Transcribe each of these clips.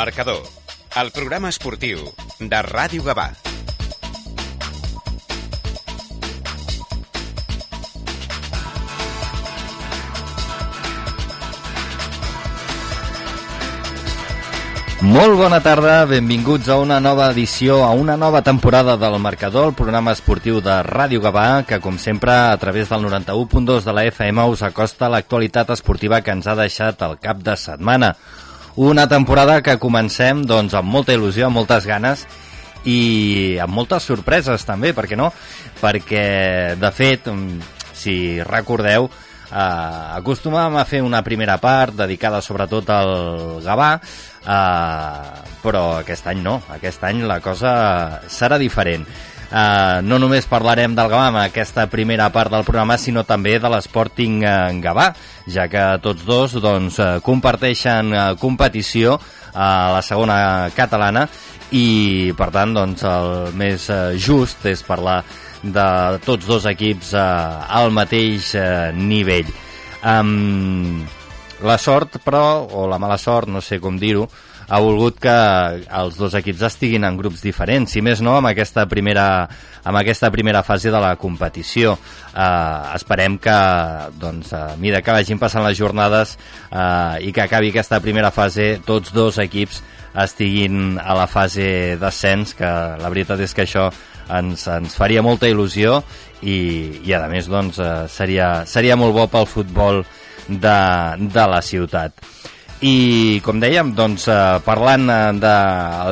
Marcador, el programa esportiu de Ràdio Gavà. Molt bona tarda, benvinguts a una nova edició, a una nova temporada del Marcador, el programa esportiu de Ràdio Gavà, que com sempre a través del 91.2 de la FM us acosta l'actualitat esportiva que ens ha deixat el cap de setmana. Una temporada que comencem doncs, amb molta il·lusió, amb moltes ganes i amb moltes sorpreses també, per què no? Perquè, de fet, si recordeu, eh, acostumàvem a fer una primera part dedicada sobretot al Gavà, eh, però aquest any no, aquest any la cosa serà diferent. Uh, no només parlarem del Gavà en aquesta primera part del programa, sinó també de l'Sporting uh, Gavà, ja que tots dos doncs, uh, comparteixen uh, competició a la segona catalana i, per tant, doncs, el més just és parlar de tots dos equips uh, al mateix uh, nivell. Um, la sort, però, o la mala sort, no sé com dir-ho, ha volgut que els dos equips estiguin en grups diferents, si més no amb aquesta primera, amb aquesta primera fase de la competició. Eh, esperem que, doncs, a mida que vagin passant les jornades eh, i que acabi aquesta primera fase, tots dos equips estiguin a la fase d'ascens, que la veritat és que això ens, ens faria molta il·lusió i, i a més doncs, eh, seria, seria molt bo pel futbol de, de la ciutat. I, com dèiem, doncs, eh, parlant eh, de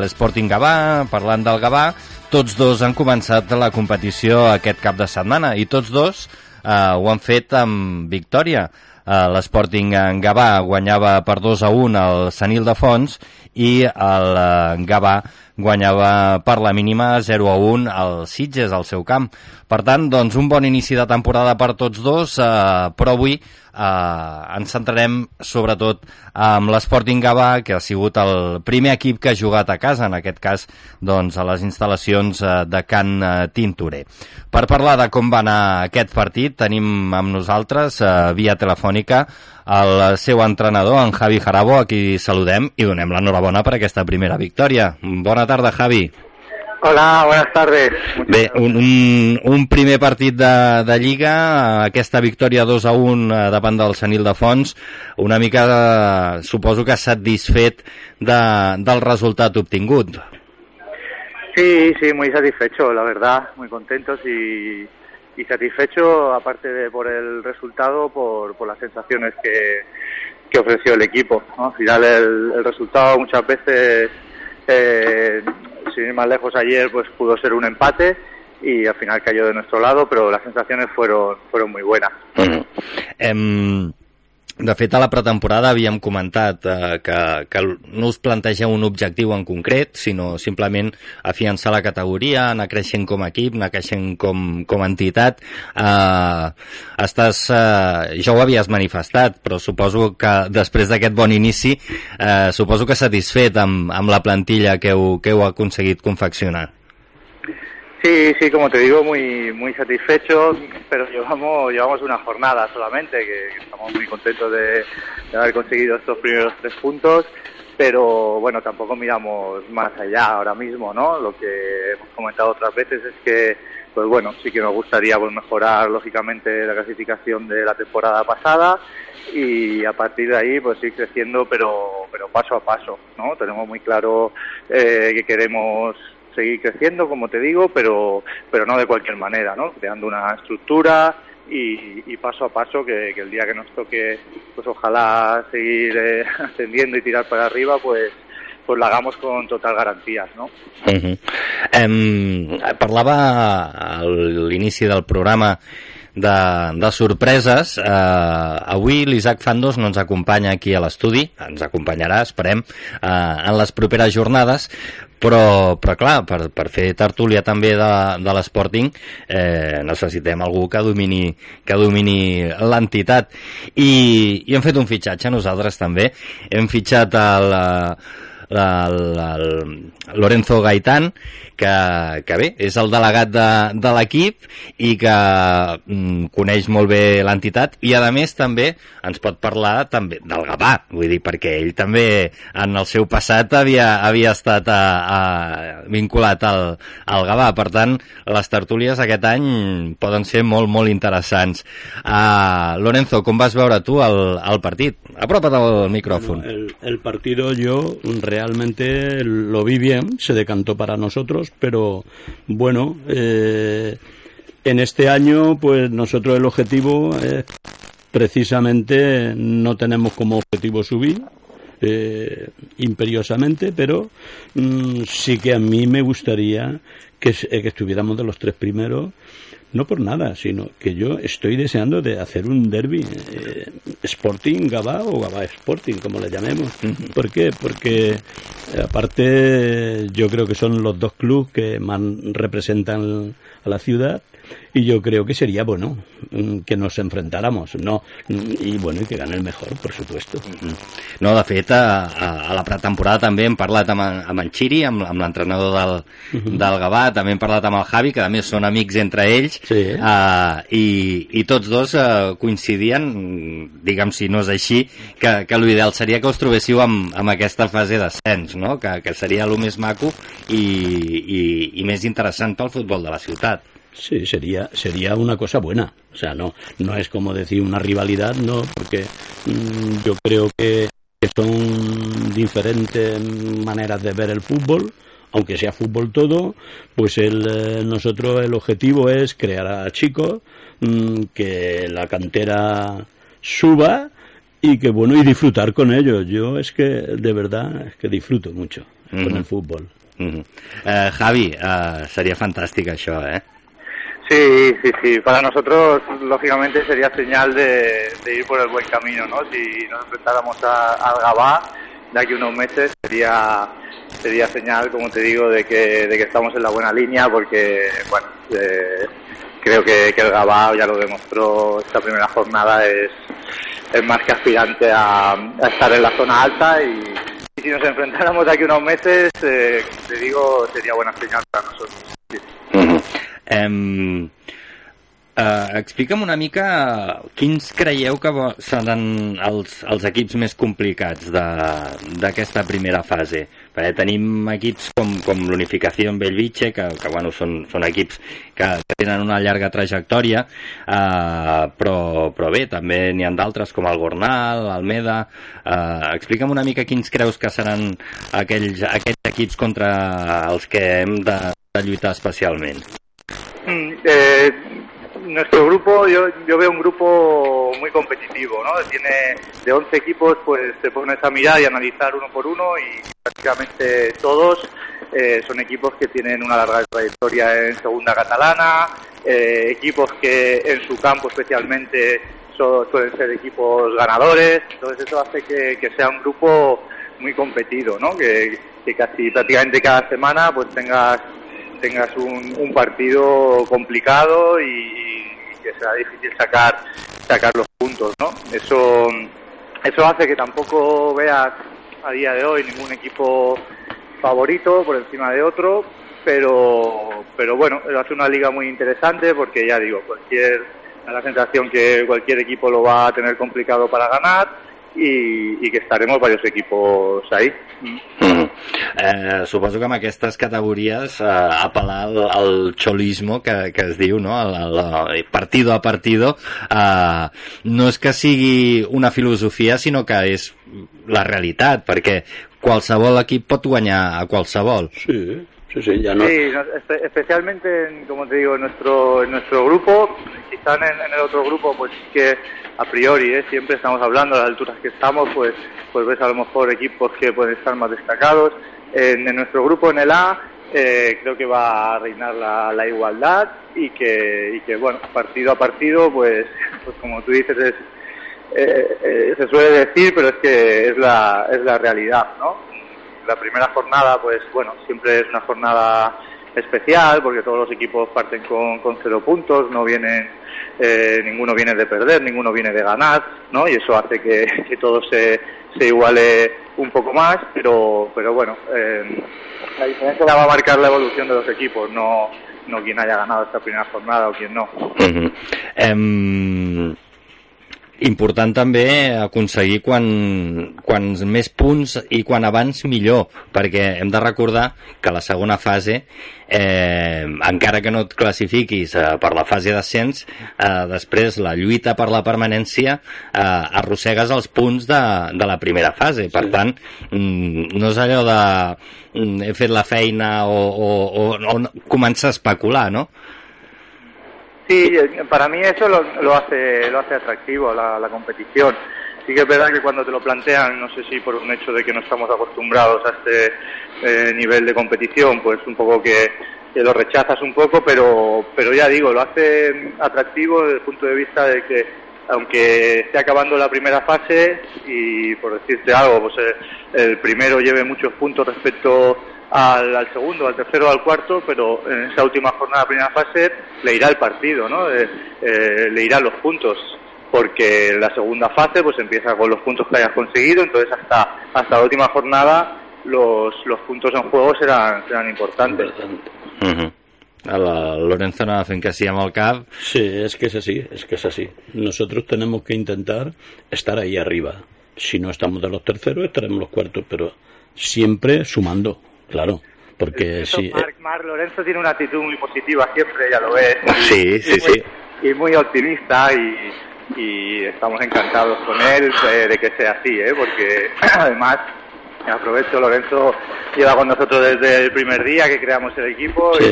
l'Sporting Gavà, parlant del Gavà, tots dos han començat la competició aquest cap de setmana i tots dos eh, ho han fet amb victòria. Eh, L'Sporting Gavà guanyava per 2 a 1 al Sanil de Fons i el eh, Gavà guanyava per la mínima 0 a 1 al Sitges, al seu camp. Per tant, doncs, un bon inici de temporada per tots dos, eh, però avui eh, ens centrarem sobretot amb l'Sporting Gavà, que ha sigut el primer equip que ha jugat a casa, en aquest cas doncs, a les instal·lacions eh, de Can eh, Tintorer. Per parlar de com va anar aquest partit, tenim amb nosaltres, eh, via telefònica, el seu entrenador, en Javi Jarabo, a qui saludem i donem l'enhorabona per aquesta primera victòria. Bona tarda, Javi. Hola, buenas tardes. Bé, un, un, un primer partit de, de Lliga, aquesta victòria 2 a 1 eh, davant del Senil de Fons, una mica, eh, suposo que satisfet de, del resultat obtingut. Sí, sí, muy satisfecho, la verdad, muy contentos y, y satisfecho, aparte de por el resultado, por, por las sensaciones que, que ofreció el equipo. ¿no? Al final el, el resultado muchas veces eh, sin ir más lejos ayer, pues pudo ser un empate y al final cayó de nuestro lado, pero las sensaciones fueron, fueron muy buenas. De fet, a la pretemporada havíem comentat eh, que, que no us plantegeu un objectiu en concret, sinó simplement afiançar la categoria, anar creixent com a equip, anar creixent com, com a entitat. Eh, estàs, eh, ja ho havies manifestat, però suposo que després d'aquest bon inici, eh, suposo que satisfet amb, amb la plantilla que heu, que heu aconseguit confeccionar. Sí, sí, como te digo, muy muy satisfechos, pero llevamos llevamos una jornada solamente, que, estamos muy contentos de, de, haber conseguido estos primeros tres puntos, pero bueno, tampoco miramos más allá ahora mismo, ¿no? Lo que hemos comentado otras veces es que, pues bueno, sí que nos gustaría pues, mejorar lógicamente la clasificación de la temporada pasada y a partir de ahí pues ir creciendo, pero pero paso a paso, ¿no? Tenemos muy claro eh, que queremos seguir creciendo, como te digo, pero, pero no de cualquier manera, ¿no? Creando una estructura y, y paso a paso que, que, el día que nos toque, pues ojalá seguir eh, ascendiendo y tirar para arriba, pues pues la hagamos con total garantías, no? Uh -huh. em, parlava a l'inici del programa de, de sorpreses. Eh, avui l'Isaac Fandos no ens acompanya aquí a l'estudi, ens acompanyarà, esperem, eh, en les properes jornades, però, però clar, per, per fer tertúlia també de, de l'Sporting eh, necessitem algú que domini, que domini l'entitat. I, i hem fet un fitxatge nosaltres també. Hem fitxat el, el, el Lorenzo Gaitán, que, que bé, és el delegat de, de l'equip i que mm, coneix molt bé l'entitat i a més també ens pot parlar també del Gavà, vull dir, perquè ell també en el seu passat havia, havia estat a, a, vinculat al, al Gavà, per tant les tertúlies aquest any poden ser molt, molt interessants. Uh, Lorenzo, com vas veure tu el, el partit? Apropa't al micrófono. Bueno, el, el partido yo realmente lo vi bien, se decantó para nosotros, pero bueno, eh, en este año, pues nosotros el objetivo es precisamente no tenemos como objetivo subir. Eh, imperiosamente, pero mm, sí que a mí me gustaría que, que estuviéramos de los tres primeros no por nada, sino que yo estoy deseando de hacer un derby eh, Sporting Gabá o Gabá Sporting, como le llamemos. ¿Por qué? Porque eh, aparte yo creo que son los dos clubes que más representan a la ciudad y yo creo que sería bueno mm, que nos enfrentáramos no i bueno, i que gane el mejor, por supuesto mm-hmm. No, de fet a, a, la pretemporada també hem parlat amb, amb en Xiri amb, amb l'entrenador del, uh mm-hmm. -huh. del Gavà també hem parlat amb el Javi, que a més són amics entre ells sí. uh, i, i tots dos uh, coincidien diguem si no és així que, que l'ideal seria que us trobéssiu amb, amb aquesta fase d'ascens no? que, que seria el més maco i, i, i més interessant pel futbol de la ciutat Sí, sería, sería una cosa buena. O sea, no, no es como decir una rivalidad, no, porque mmm, yo creo que, que, son diferentes maneras de ver el fútbol. Aunque sea fútbol todo, pues el, eh, nosotros el objetivo es crear a chicos, mmm, que la cantera suba y que bueno y disfrutar con ellos. Yo es que de verdad es que disfruto mucho mm con el fútbol. Mm uh, Javi, uh, seria fantàstic això, eh? Sí, sí, sí. Para nosotros, lógicamente, sería señal de, ir por el buen camino, ¿no? Si nos enfrentáramos al Gabá de aquí unos meses, sería sería señal, como te digo, de que, de que estamos en la buena línea, porque, bueno, eh, creo que, que, el Gabá ya lo demostró esta primera jornada, es, es más que aspirante a, estar en la zona alta y, si nos enfrentáramos de aquí unos meses, eh, te digo, sería buena señal para nosotros. Um, Uh, explica'm una mica quins creieu que seran els, els equips més complicats d'aquesta primera fase. Perquè tenim equips com, com l'Unificació en Bellvitge, que, que bueno, són, són equips que tenen una llarga trajectòria, uh, però, però bé, també n'hi ha d'altres com el Gornal, l'Almeda... Uh, explica'm una mica quins creus que seran aquells, aquells equips contra els que hem de, de lluitar especialment. Mm, eh, nuestro grupo, yo, yo veo un grupo muy competitivo, ¿no? Tiene de 11 equipos, pues te pones a mirar y analizar uno por uno y prácticamente todos eh, son equipos que tienen una larga trayectoria en segunda catalana, eh, equipos que en su campo especialmente so, suelen ser equipos ganadores, entonces eso hace que, que sea un grupo muy competido, ¿no? Que, que casi prácticamente cada semana pues tengas tengas un, un partido complicado y, que sea difícil sacar sacar los puntos, ¿no? Eso eso hace que tampoco veas a día de hoy ningún equipo favorito por encima de otro, pero pero bueno, hace una liga muy interesante porque ya digo, cualquier la sensación que cualquier equipo lo va a tener complicado para ganar i, i que estaremos varios equipos ahí. Mm. Eh, suposo que amb aquestes categories eh, apel·lar al, al xolismo que, que es diu, no? El, el, el partido a partido eh, no és que sigui una filosofia sinó que és la realitat perquè qualsevol equip pot guanyar a qualsevol. Sí. Sí, sí. Sí, especialmente, en, como te digo, en nuestro, en nuestro grupo, quizá en, en el otro grupo, pues que a priori, ¿eh? siempre estamos hablando a las alturas que estamos, pues, pues ves a lo mejor equipos que pueden estar más destacados. En, en nuestro grupo, en el A, eh, creo que va a reinar la, la igualdad y que, y que, bueno, partido a partido, pues, pues como tú dices, es, eh, eh, se suele decir, pero es que es la, es la realidad, ¿no? La primera jornada, pues bueno, siempre es una jornada especial porque todos los equipos parten con, con cero puntos, no vienen, eh, ninguno viene de perder, ninguno viene de ganar, ¿no? Y eso hace que, que todo se, se iguale un poco más, pero, pero bueno, eh, la diferencia la va a marcar la evolución de los equipos, no, no quien haya ganado esta primera jornada o quien no. Important també aconseguir quan, quants més punts i quan abans millor, perquè hem de recordar que la segona fase eh, encara que no et classifiquis eh, per la fase d'ascens eh, després la lluita per la permanència eh, arrossegues els punts de, de la primera fase per sí. tant mm, no és allò de mm, he fet la feina o, o, o, o començar a especular no? Sí, para mí eso lo, lo hace lo hace atractivo la, la, competición. Sí que es verdad que cuando te lo plantean, no sé si por un hecho de que no estamos acostumbrados a este eh, nivel de competición, pues un poco que, que, lo rechazas un poco, pero pero ya digo, lo hace atractivo desde el punto de vista de que aunque esté acabando la primera fase y por decirte algo, pues eh, el primero lleve muchos puntos respecto al, al, segundo, al tercero, al cuarto, pero en esa última jornada, primera fase, le irá el partido, ¿no? Eh, eh, le irán los puntos, porque la segunda fase pues empieza con los puntos que hayas conseguido, entonces hasta, hasta la última jornada los, los puntos en juego serán, serán importantes. Uh -huh. La Lorenzo no hacen que así amb el cap. Sí, es que es así, es que es así. Nosotros tenemos que intentar estar ahí arriba. Si no estamos de los terceros, estaremos los cuartos, pero siempre sumando. Claro, porque Eso, sí. Marc, Marc Lorenzo tiene una actitud muy positiva siempre, ya lo ves. Sí, sí, y muy, sí. Y muy optimista y, y estamos encantados con él de, de que sea así, ¿eh? porque además aprovecho, Lorenzo lleva con nosotros desde el primer día que creamos el equipo Sí.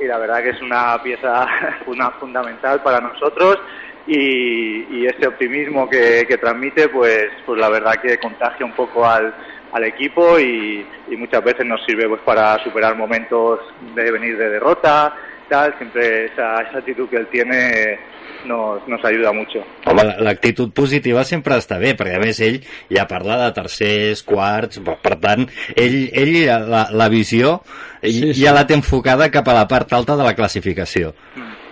y, y la verdad que es una pieza una fundamental para nosotros y, y ese optimismo que, que transmite pues pues la verdad que contagia un poco al, al equipo y, y muchas veces nos sirve pues para superar momentos de venir de derrota tal siempre esa, esa actitud que él tiene nos, nos ayuda mucho Home, la- l'actitud positiva sempre està bé, perquè a més ell ja parla de tercers, quarts, per tant, ell, ell la, la visió Sí, sí, sí. ja la té enfocada cap a la part alta de la classificació.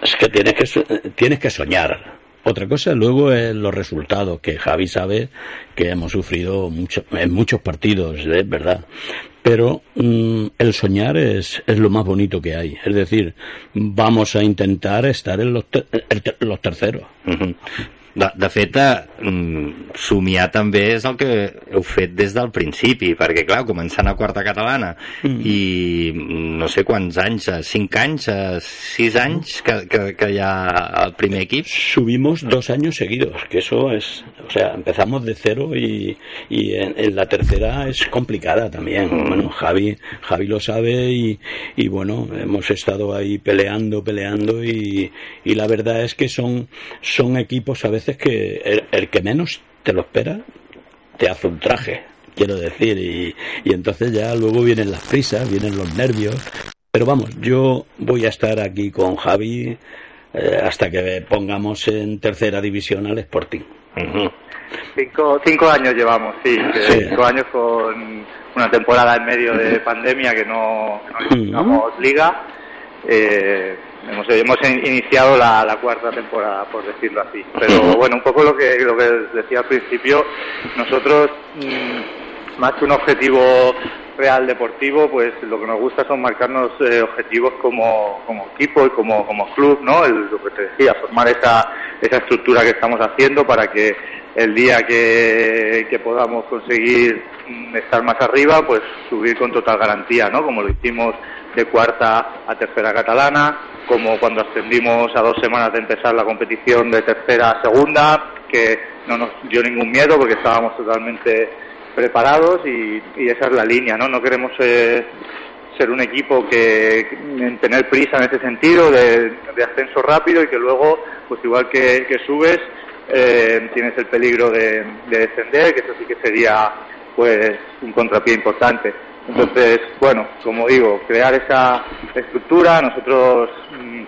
Es que tienes que, tienes que soñar. Otra cosa luego es los resultados, que Javi sabe que hemos sufrido mucho, en muchos partidos, es verdad. Pero mm, el soñar es, es lo más bonito que hay. Es decir, vamos a intentar estar en los, ter- los terceros. De, de fet, eh, mm, somiar també és el que heu fet des del principi, perquè, clar, començant a quarta catalana Mm. i mm, no sé quants anys, eh, cinc anys, eh, sis anys que, que, que hi ha el primer equip. Subimos dos años seguidos, que eso es, o sea, empezamos de cero y, y en, en la tercera es complicada también. Bueno, Javi, Javi lo sabe y, y bueno, hemos estado ahí peleando, peleando y, y la verdad es que son, son equipos a veces que el, el que menos te lo espera te hace un traje, quiero decir, y, y entonces ya luego vienen las prisas, vienen los nervios. Pero vamos, yo voy a estar aquí con Javi eh, hasta que pongamos en tercera división al Sporting. Cinco, cinco años llevamos, sí, cinco años con una temporada en medio de pandemia que no, no liga. Eh, hemos, hemos in- iniciado la, la cuarta temporada, por decirlo así. Pero bueno, un poco lo que, lo que decía al principio, nosotros, mm, más que un objetivo real deportivo, pues lo que nos gusta son marcarnos eh, objetivos como, como equipo y como, como club, ¿no? El- lo que te decía, formar esa, esa estructura que estamos haciendo para que el día que, que podamos conseguir mm, estar más arriba, pues subir con total garantía, ¿no? Como lo hicimos de cuarta a tercera catalana, como cuando ascendimos a dos semanas de empezar la competición de tercera a segunda, que no nos dio ningún miedo porque estábamos totalmente preparados y, y esa es la línea, ¿no? No queremos eh, ser un equipo que en tener prisa en ese sentido de, de ascenso rápido y que luego, pues igual que, que subes, eh, tienes el peligro de, de descender, que eso sí que sería pues un contrapié importante. Entonces, bueno, como digo, crear esa estructura, nosotros mm,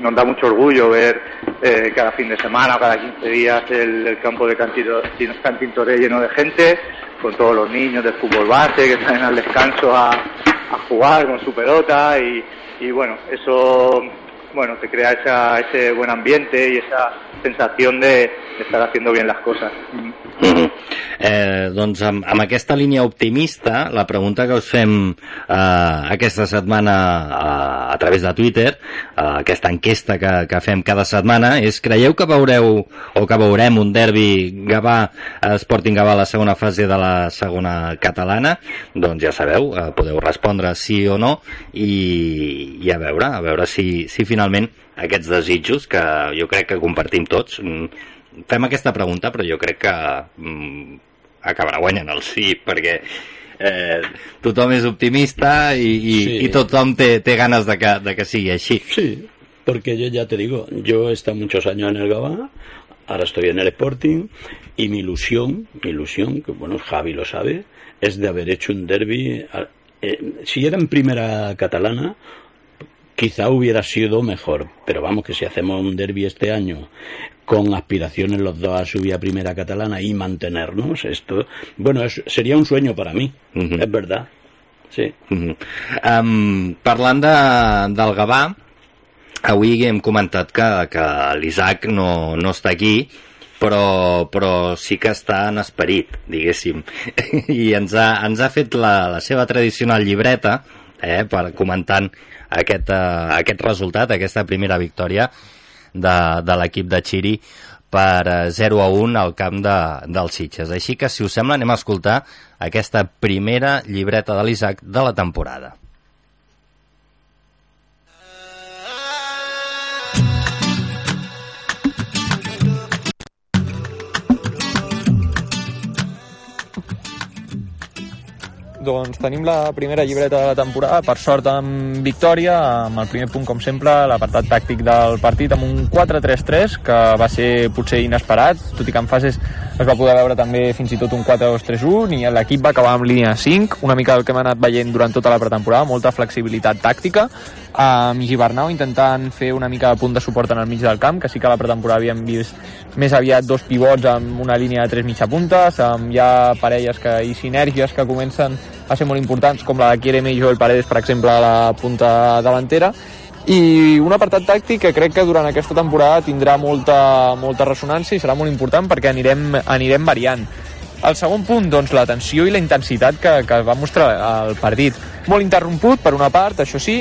nos da mucho orgullo ver eh, cada fin de semana, cada 15 días el, el campo de Cantintoré lleno de gente, con todos los niños del fútbol base que salen al descanso a, a jugar con su pelota y, y bueno, eso bueno, te crea esa, ese buen ambiente y esa sensación de, de estar haciendo bien las cosas. Mm -hmm. eh, doncs amb, amb aquesta línia optimista, la pregunta que us fem eh, aquesta setmana eh, a través de Twitter, eh, aquesta enquesta que, que fem cada setmana, és creieu que veureu o que veurem un derbi Gavà, Sporting Gavà a la segona fase de la segona catalana? Doncs ja sabeu, eh, podeu respondre sí o no i, i a veure, a veure si, si finalment aquests desitjos que jo crec que compartim tots fem aquesta pregunta però jo crec que mm, acabarà guanyant el sí perquè eh, tothom és optimista i, i, sí. i tothom té, té ganes de que, de que sigui així Sí, porque yo ya te digo, yo he estado muchos años en el Gabá, ahora estoy en el Sporting y mi ilusión, mi ilusión, que bueno, Javi lo sabe, es de haber hecho un derby. Eh, si era en primera catalana, quizá hubiera sido mejor, pero vamos que si hacemos un derby este año con aspiraciones los dos a subir a primera catalana y mantenernos, esto, bueno, es, sería un sueño para mí, uh -huh. es verdad. Sí. Uh -huh. um, parlant de, del Gavà, avui hem comentat que, que l'Isaac no, no està aquí, però, però sí que està en esperit, diguéssim. I ens ha, ens ha fet la, la seva tradicional llibreta, eh, per comentant aquest, uh, aquest resultat, aquesta primera victòria de, de l'equip de Xiri per 0 a 1 al camp de, dels Sitges. Així que, si us sembla, anem a escoltar aquesta primera llibreta de l'Isaac de la temporada. Doncs tenim la primera llibreta de la temporada, per sort amb victòria, amb el primer punt, com sempre, l'apartat tàctic del partit, amb un 4-3-3, que va ser potser inesperat, tot i que en fases es va poder veure també fins i tot un 4-2-3-1, i l'equip va acabar amb línia 5, una mica el que hem anat veient durant tota la pretemporada, molta flexibilitat tàctica, amb Gibernau intentant fer una mica de punt de suport en el mig del camp, que sí que a la pretemporada havíem vist més aviat dos pivots amb una línia de tres mitja puntes, amb ja parelles que, i sinergies que comencen a ser molt importants, com la de Kiereme i Joel Paredes, per exemple, a la punta davantera, i un apartat tàctic que crec que durant aquesta temporada tindrà molta, molta ressonància i serà molt important perquè anirem, anirem variant. El segon punt, doncs, la tensió i la intensitat que, que va mostrar el partit. Molt interromput, per una part, això sí,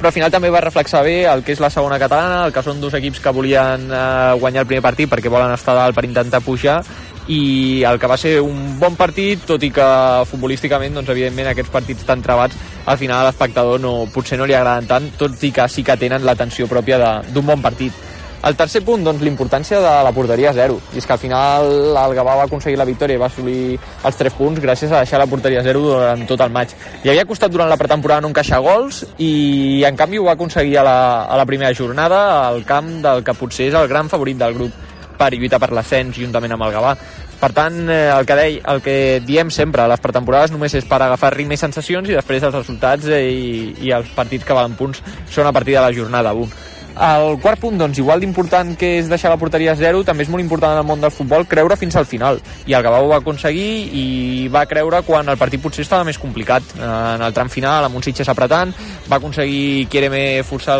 però al final també va reflexar bé el que és la segona catalana, el que són dos equips que volien eh, guanyar el primer partit perquè volen estar dalt per intentar pujar i el que va ser un bon partit, tot i que futbolísticament, doncs, evidentment, aquests partits tan trebats, al final a l'espectador no, potser no li agraden tant, tot i que sí que tenen l'atenció pròpia d'un bon partit. El tercer punt, doncs, l'importància de la porteria zero. I és que al final el Gavà va aconseguir la victòria i va assolir els 3 punts gràcies a deixar la porteria zero durant tot el maig. I havia costat durant la pretemporada no encaixar gols i en canvi ho va aconseguir a la, a la primera jornada al camp del que potser és el gran favorit del grup per lluitar per l'ascens juntament amb el Gavà. Per tant, eh, el que, dei, el que diem sempre, les pretemporades només és per agafar ritme i sensacions i després els resultats eh, i, i els partits que valen punts són a partir de la jornada 1. El quart punt, doncs, igual d'important que és deixar la porteria a zero, també és molt important en el món del futbol creure fins al final. I el Gavà ho va aconseguir i va creure quan el partit potser estava més complicat. En el tram final, amb un Sitges apretant, va aconseguir Quiereme forçar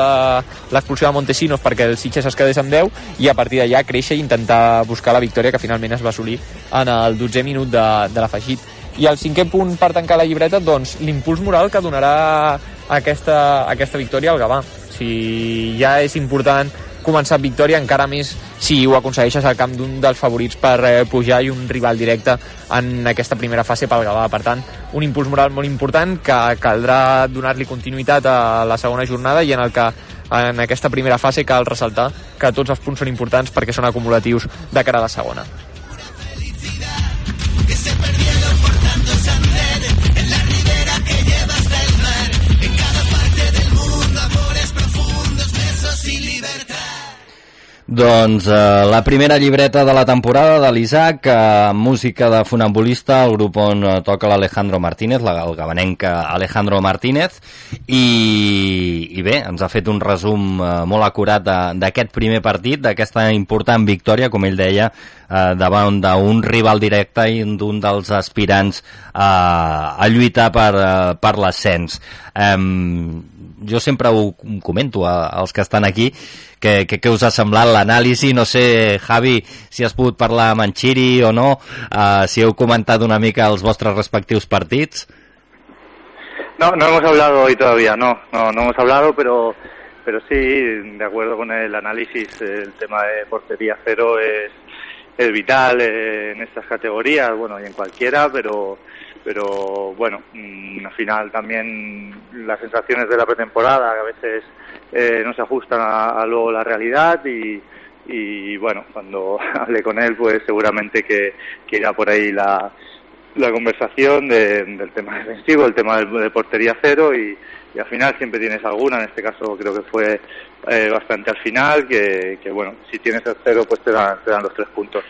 l'expulsió de Montesinos perquè el Sitges es quedés amb 10 i a partir d'allà créixer i intentar buscar la victòria que finalment es va assolir en el 12è minut de, de l'afegit. I el cinquè punt per tancar la llibreta, doncs, l'impuls moral que donarà aquesta, aquesta victòria al Gavà si ja és important començar amb victòria, encara més si ho aconsegueixes al camp d'un dels favorits per eh, pujar i un rival directe en aquesta primera fase pel Gavà. Per tant, un impuls moral molt important que caldrà donar-li continuïtat a la segona jornada i en el que en aquesta primera fase cal ressaltar que tots els punts són importants perquè són acumulatius de cara a la segona. Doncs eh, la primera llibreta de la temporada de l'Isaac, eh, música de funambulista, el grup on eh, toca l'Alejandro Martínez, la, el gabanenc Alejandro Martínez, i, i bé, ens ha fet un resum eh, molt acurat d'aquest primer partit, d'aquesta important victòria, com ell deia, eh, davant d'un rival directe i d'un dels aspirants eh, a lluitar per, eh, per l'ascens. Eh, jo sempre ho comento als que estan aquí, què, què, què us ha semblat l'anàlisi? No sé, Javi, si has pogut parlar amb en Xiri o no, uh, si heu comentat una mica els vostres respectius partits. No, no hemos hablado hoy todavía, no, no, no hemos hablado, pero, pero sí, de acuerdo con el análisis, el tema de portería cero es, es vital en estas categorías, bueno, y en cualquiera, pero pero bueno, mm, al final también las sensaciones de la pretemporada a veces eh, no se ajustan a, luego la realidad y, y bueno, cuando hable con él pues seguramente que, que irá por ahí la, la conversación del tema defensivo, el tema de, portería cero y, al final siempre tienes alguna, en este caso creo que fue eh, bastante al final, que, que, bueno, si tienes el cero pues te dan, te dan los tres puntos.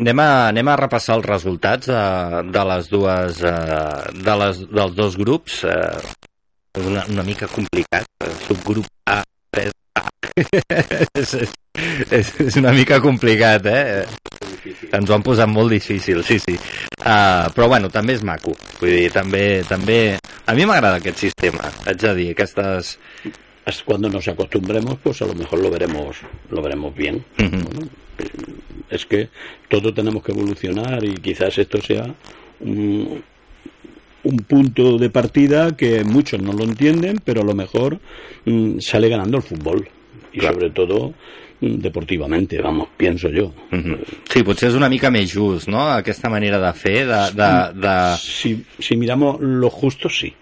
Anem a, anem a repassar els resultats de, de les dues eh, de les, dels dos grups eh, és una, una mica complicat el subgrup A 3A és, és, és una mica complicat eh? ens ho han posat molt difícil sí, sí. Uh, però bueno, també és maco vull dir, també, també a mi m'agrada aquest sistema haig de dir, aquestes cuando nos acostumbremos, pues a lo mejor lo veremos, lo veremos bien. Uh -huh. Es que todo tenemos que evolucionar y quizás esto sea un, un, punto de partida que muchos no lo entienden, pero a lo mejor mm, sale ganando el fútbol. Y claro. sobre todo mm, deportivamente, vamos, pienso yo. Uh -huh. Sí, potser és una mica més just, no?, aquesta manera de fer, de... de, de... Si, si miramos lo justo, sí,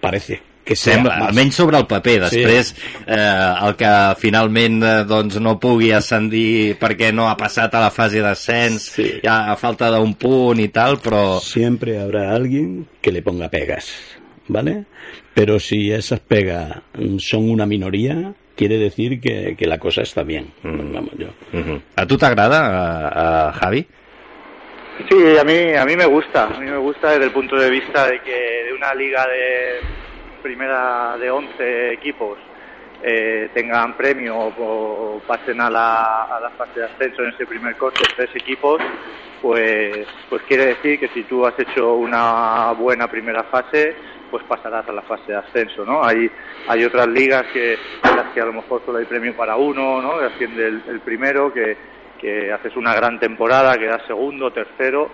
parece que sembla, sí, almenys sobre el paper després sí. eh, el que finalment eh, doncs no pugui ascendir perquè no ha passat a la fase d'ascens sí. ja a falta d'un punt i tal però... Siempre habrá alguien que le ponga pegas ¿vale? pero si esas pegas son una minoría quiere decir que, que la cosa está bien mm. vamos yo mm -hmm. ¿a tu t'agrada, a, a Javi? Sí, a mí, a mí me gusta, a mí me gusta desde el punto de vista de que de una liga de, primera de 11 equipos eh, tengan premio o, pasen a la, a la, fase de ascenso en ese primer corte tres equipos, pues, pues quiere decir que si tú has hecho una buena primera fase, pues pasarás a la fase de ascenso, ¿no? Hay, hay otras ligas que, las que a lo mejor solo hay premio para uno, ¿no? Que asciende el, el primero, que, que haces una gran temporada, quedas segundo, tercero,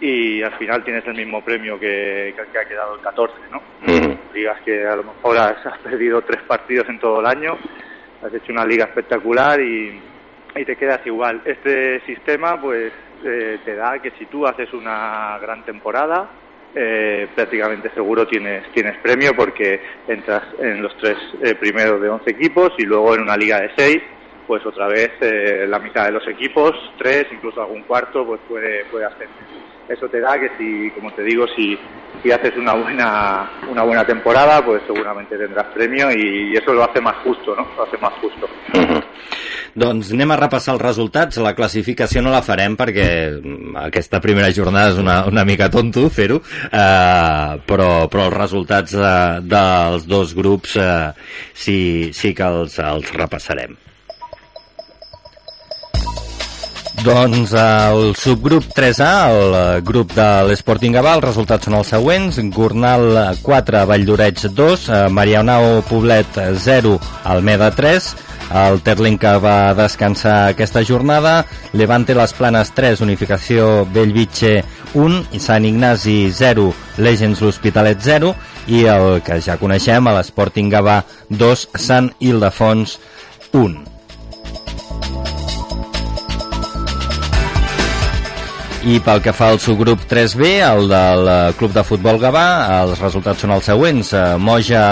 y al final tienes el mismo premio que, que, ha quedado el 14, ¿no? Digas que a lo mejor has, perdido tres partidos en todo el año, has hecho una liga espectacular y, y te quedas igual. Este sistema pues eh, te da que si tú haces una gran temporada, eh, prácticamente seguro tienes, tienes premio porque entras en los tres eh, primeros de 11 equipos y luego en una liga de seis pues otra vez eh, la mitad de los equipos, tres, incluso algún cuarto, pues puede, puede hacer eso te da que si, como te digo, si, si haces una buena, una buena temporada, pues seguramente tendrás premio y eso lo hace más justo, no? Lo hace más justo. Uh -huh. Doncs anem a repassar els resultats. La classificació no la farem perquè aquesta primera jornada és una, una mica tonto fer-ho, eh, però, però els resultats eh, dels dos grups eh, sí, sí que els, els repassarem. Doncs el subgrup 3A, el grup de l'Sporting Gavà, els resultats són els següents. Gornal 4, Valldoreig 2, eh, Marianao Poblet 0, Almeda 3, el Terlinca va descansar aquesta jornada, Levante Les Planes 3, Unificació Bellvitge 1 i Sant Ignasi 0, Legends l'Hospitalet 0 i el que ja coneixem, l'Sporting Gavà 2, Sant Ildefons 1. I pel que fa al subgrup 3B, el del eh, Club de Futbol Gavà, els resultats són els següents. Eh, Moja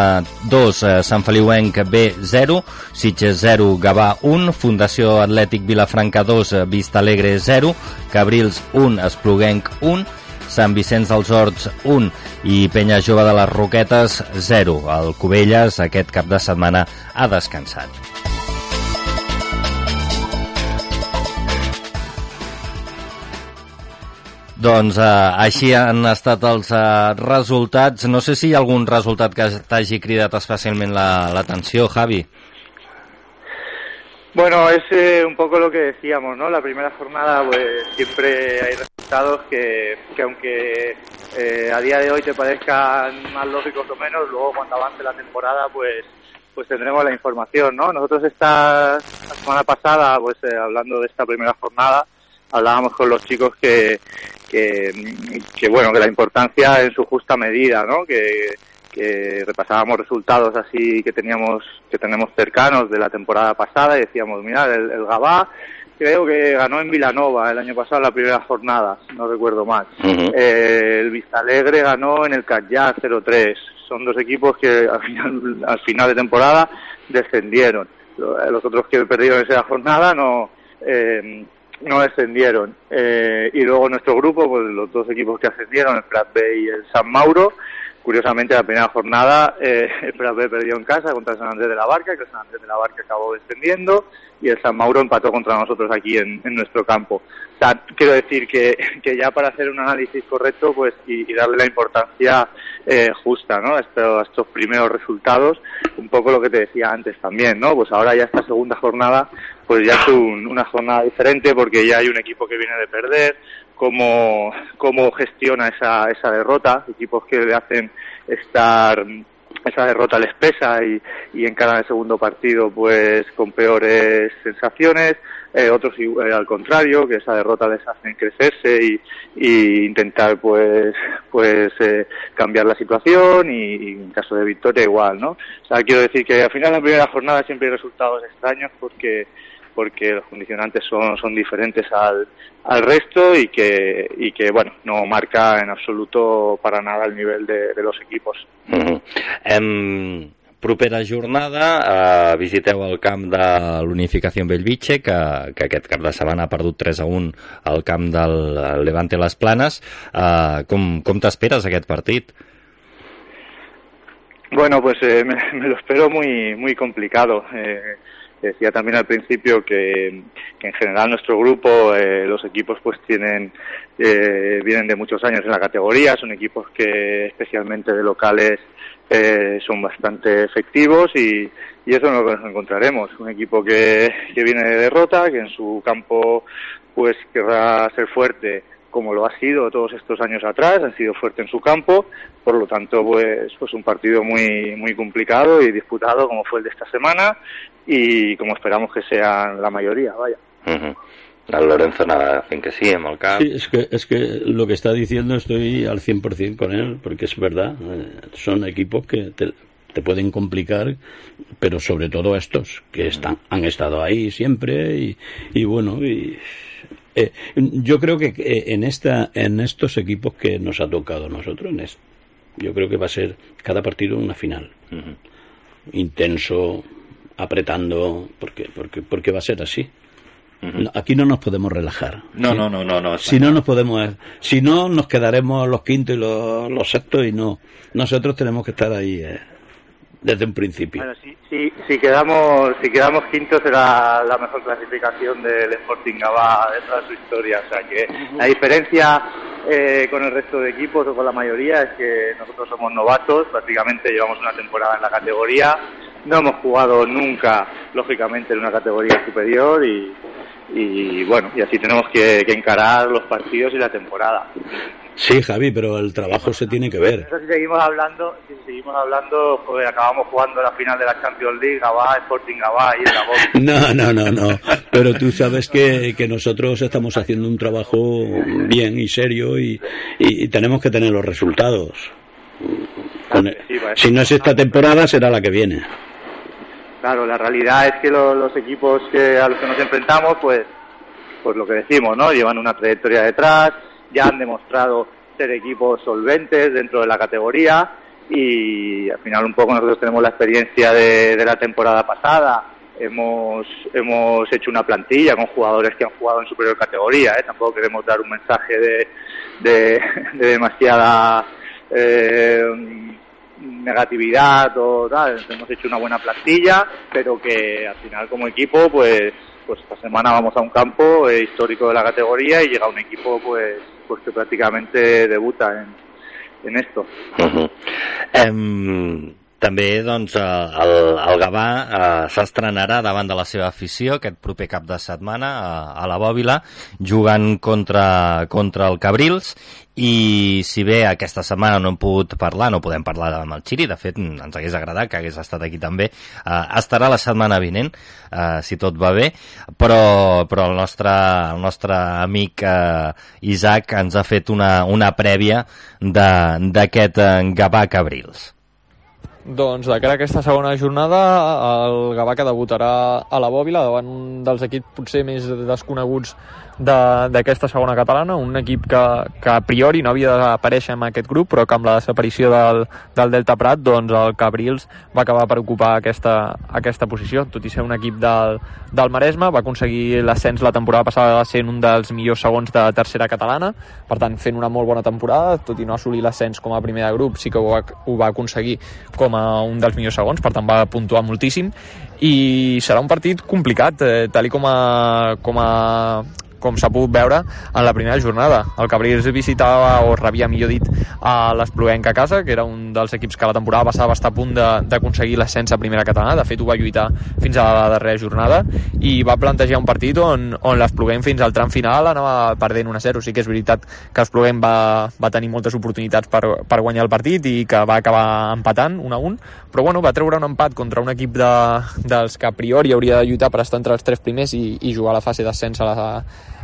2, eh, Sant Feliuenc B 0, Sitges 0, Gavà 1, Fundació Atlètic Vilafranca 2, Vista Alegre 0, Cabrils 1, Espluguenc 1, Sant Vicenç dels Horts 1 i Penya Jove de les Roquetes 0. El Cubelles aquest cap de setmana ha descansat. Doncs eh, així han estat els eh, resultats. No sé si hi ha algun resultat que t'hagi cridat especialment l'atenció, la, Javi. Bueno, es eh, un poco lo que decíamos, ¿no? La primera jornada, pues siempre hay resultados que, que aunque eh, a día de hoy te parezcan más lógicos o menos, luego cuando avance la temporada, pues pues tendremos la información, ¿no? Nosotros esta la semana pasada, pues eh, hablando de esta primera jornada, hablábamos con los chicos que, que, que, bueno, que la importancia en su justa medida, ¿no? Que, que repasábamos resultados así que teníamos que tenemos cercanos de la temporada pasada y decíamos, mira, el, el Gabá creo que ganó en Vilanova el año pasado la primera jornada, no recuerdo mal. Uh -huh. eh, el Vistalegre ganó en el Callá 0-3. Son dos equipos que al final, al final de temporada descendieron. Los otros que perdieron esa jornada no eh, no descendieron. Eh, y luego nuestro grupo, pues los dos equipos que ascendieron, el Prat B y el San Mauro, Curiosamente, la primera jornada, eh, el PRB perdió en casa contra el San Andrés de la Barca, que el San Andrés de la Barca acabó descendiendo, y el San Mauro empató contra nosotros aquí en, en nuestro campo. Quiero decir que, que, ya para hacer un análisis correcto pues y, darle la importancia eh, justa ¿no? a, estos, a estos primeros resultados, un poco lo que te decía antes también, ¿no? Pues ahora ya esta segunda jornada pues ya es un, una jornada diferente porque ya hay un equipo que viene de perder, cómo, cómo gestiona esa, esa derrota, equipos que le hacen estar esa derrota les pesa y, y encaran el segundo partido pues con peores sensaciones, eh, otros eh, al contrario, que esa derrota les hacen crecerse y, y intentar pues pues eh, cambiar la situación y, en caso de victoria igual, ¿no? O sea, quiero decir que al final la primera jornada siempre hay resultados extraños porque porque los condicionantes son, son diferentes al, al resto y que, y que, bueno, no marca en absoluto para nada el nivel de, de los equipos. Uh -huh. em, propera jornada eh, visiteu el camp de l'Unificació Bellvitge que, que aquest cap de setmana ha perdut 3 a 1 al camp del Levante Les Planes eh, com, com t'esperes aquest partit? Bueno, pues eh, me, me, lo espero muy, muy complicado. Eh, decía también al principio que, en general nuestro grupo, eh, los equipos pues tienen, eh, vienen de muchos años en la categoría, son equipos que especialmente de locales eh, son bastante efectivos y, y eso es nos encontraremos. Un equipo que, que viene de derrota, que en su campo pues querrá ser fuerte como lo ha sido todos estos años atrás, ha sido fuerte en su campo, por lo tanto, pues, pues un partido muy, muy complicado y disputado como fue el de esta semana y como esperamos que sean la mayoría, vaya. Uh -huh. Lorenzo nada, hacen que sí, en camp. Sí, es que, es que lo que está diciendo estoy al 100% con él, porque es verdad, eh, son equipos que te, te pueden complicar, pero sobre todo estos, que están, han estado ahí siempre y, y bueno, y eh, yo creo que en esta en estos equipos que nos ha tocado a nosotros en este, yo creo que va a ser cada partido una final uh -huh. intenso apretando porque porque porque va a ser así uh -huh. aquí no nos podemos relajar no ¿sí? no no no no si no nos podemos si no nos quedaremos los quintos y los, los sextos y no nosotros tenemos que estar ahí eh, desde un principio. Bueno, si, si, si, quedamos si quedamos quintos será la mejor clasificación del Sporting Gabá de toda su historia. O sea que la diferencia eh, con el resto de equipos o con la mayoría es que nosotros somos novatos, prácticamente llevamos una temporada en la categoría, no hemos jugado nunca, lógicamente, en una categoría superior y, y bueno, y así tenemos que, que encarar los partidos y la temporada. Sí, Javi, pero el trabajo se tiene que ver. Eso si seguimos hablando, si seguimos hablando, joder, acabamos jugando la final de la Champions League, Gabá, Sporting Gabá y el No, no, no, no. Pero tú sabes que, que nosotros estamos haciendo un trabajo bien y serio y, y, y tenemos que tener los resultados. Con sí, si no es esta temporada, será la que viene. Claro, la realidad es que lo, los equipos que a los que nos enfrentamos, pues, pues lo que decimos, ¿no? Llevan una trayectoria detrás, ya han demostrado ser equipos solventes dentro de la categoría y al final un poco nosotros tenemos la experiencia de, la temporada pasada. Hemos, hemos hecho una plantilla con jugadores que han jugado en superior categoría. ¿eh? Tampoco queremos dar un mensaje de, de, de demasiada eh, negatividad o tal. Hemos hecho una buena plantilla, pero que al final como equipo, pues, pues esta semana vamos a un campo eh, histórico de la categoría y llega un equipo, pues, pues que prácticamente debuta en, en esto. També doncs, el, el Gavà eh, s'estrenarà davant de la seva afició aquest proper cap de setmana a, a la Bòbila jugant contra, contra el Cabrils i si bé aquesta setmana no hem pogut parlar, no podem parlar amb el Xiri, de fet ens hagués agradat que hagués estat aquí també, eh, estarà la setmana vinent, eh, si tot va bé, però, però el, nostre, el nostre amic eh, Isaac ens ha fet una, una prèvia d'aquest eh, Gavà Cabrils. Doncs de cara a aquesta segona jornada, el Gavà que debutarà a la Bòbila davant un dels equips potser més desconeguts d'aquesta segona catalana, un equip que, que a priori no havia d'aparèixer en aquest grup, però que amb la desaparició del, del Delta Prat, doncs el Cabrils va acabar per ocupar aquesta, aquesta posició, tot i ser un equip del, del Maresme, va aconseguir l'ascens la temporada passada sent un dels millors segons de tercera catalana, per tant fent una molt bona temporada, tot i no assolir l'ascens com a primer de grup, sí que ho va, ho va aconseguir com a un dels millors segons, per tant va puntuar moltíssim, i serà un partit complicat, eh, tal i com a, com a com s'ha pogut veure en la primera jornada. El Cabrils visitava, o rebia millor dit, a l'Espluenca a casa, que era un dels equips que la temporada passada va estar a punt d'aconseguir l'ascens a primera catalana, de fet ho va lluitar fins a la darrera jornada, i va plantejar un partit on, on l'Espluguem fins al tram final anava perdent 1-0. Sí que és veritat que l'Espluguem va, va tenir moltes oportunitats per, per guanyar el partit i que va acabar empatant 1-1, però bueno, va treure un empat contra un equip de, dels que a priori hauria de lluitar per estar entre els tres primers i, i jugar a la fase d'ascens a la,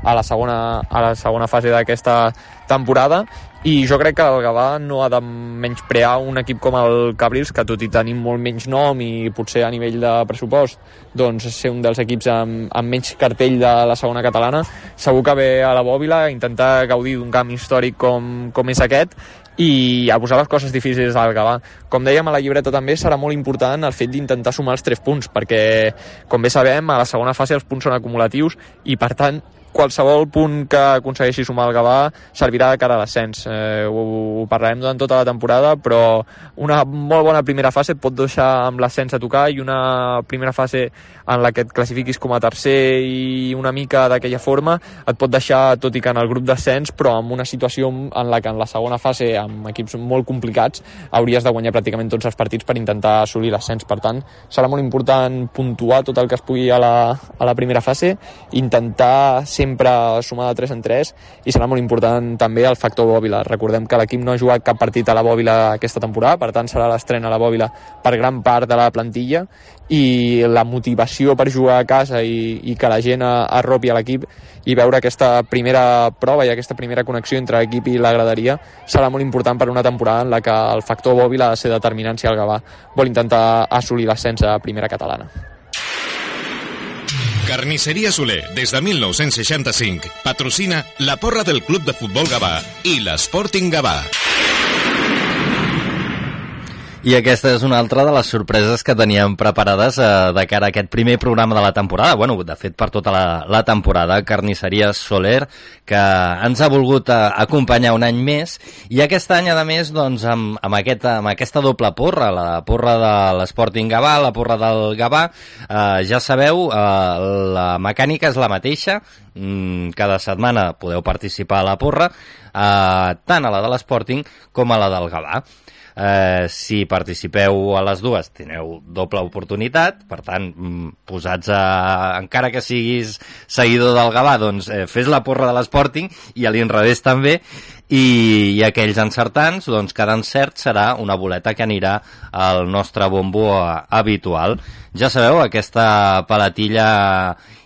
a la segona, a la segona fase d'aquesta temporada i jo crec que el Gavà no ha de menysprear un equip com el Cabrils que tot i tenir molt menys nom i potser a nivell de pressupost doncs ser un dels equips amb, amb menys cartell de la segona catalana segur que ve a la bòbila intentar gaudir d'un camp històric com, com és aquest i a posar les coses difícils al Gavà. Com dèiem a la llibreta també serà molt important el fet d'intentar sumar els tres punts, perquè com bé sabem a la segona fase els punts són acumulatius i per tant qualsevol punt que aconsegueixi sumar el Gavà servirà de cara a l'ascens. Eh, ho, ho parlarem durant tota la temporada, però una molt bona primera fase et pot deixar amb l'ascens a tocar i una primera fase en la que et classifiquis com a tercer i una mica d'aquella forma et pot deixar, tot i que en el grup d'ascens, però amb una situació en la que en la segona fase, amb equips molt complicats, hauries de guanyar pràcticament tots els partits per intentar assolir l'ascens. Per tant, serà molt important puntuar tot el que es pugui a la, a la primera fase, intentar ser sempre sumar de 3 en 3 i serà molt important també el factor Bòbila. Recordem que l'equip no ha jugat cap partit a la Bòbila aquesta temporada, per tant serà l'estrena a la Bòbila per gran part de la plantilla i la motivació per jugar a casa i, i que la gent arropi a l'equip i veure aquesta primera prova i aquesta primera connexió entre l'equip i la graderia serà molt important per una temporada en la que el factor Bòbila ha de ser determinant si el Gavà vol intentar assolir l'ascens a primera catalana. Carnisseria Soler, des de 1965, patrocina la porra del Club de Futbol Gavà i l'Sporting Gavà. I aquesta és una altra de les sorpreses que teníem preparades eh, de cara a aquest primer programa de la temporada. bueno, de fet, per tota la, la temporada, Carnisseria Soler, que ens ha volgut eh, acompanyar un any més, i aquest any, a més, doncs, amb, amb, aquest, amb aquesta doble porra, la porra de l'Sporting Gavà, la porra del Gavà, eh, ja sabeu, eh, la mecànica és la mateixa, mm, cada setmana podeu participar a la porra, eh, tant a la de l'Sporting com a la del Gavà. Eh, si participeu a les dues teniu doble oportunitat, per tant, mm, posats a... encara que siguis seguidor del Gavà, doncs eh, fes la porra de l'Sporting i a l'inrevés també, i, i aquells encertants, doncs cada encert serà una boleta que anirà al nostre bombo habitual. Ja sabeu, aquesta palatilla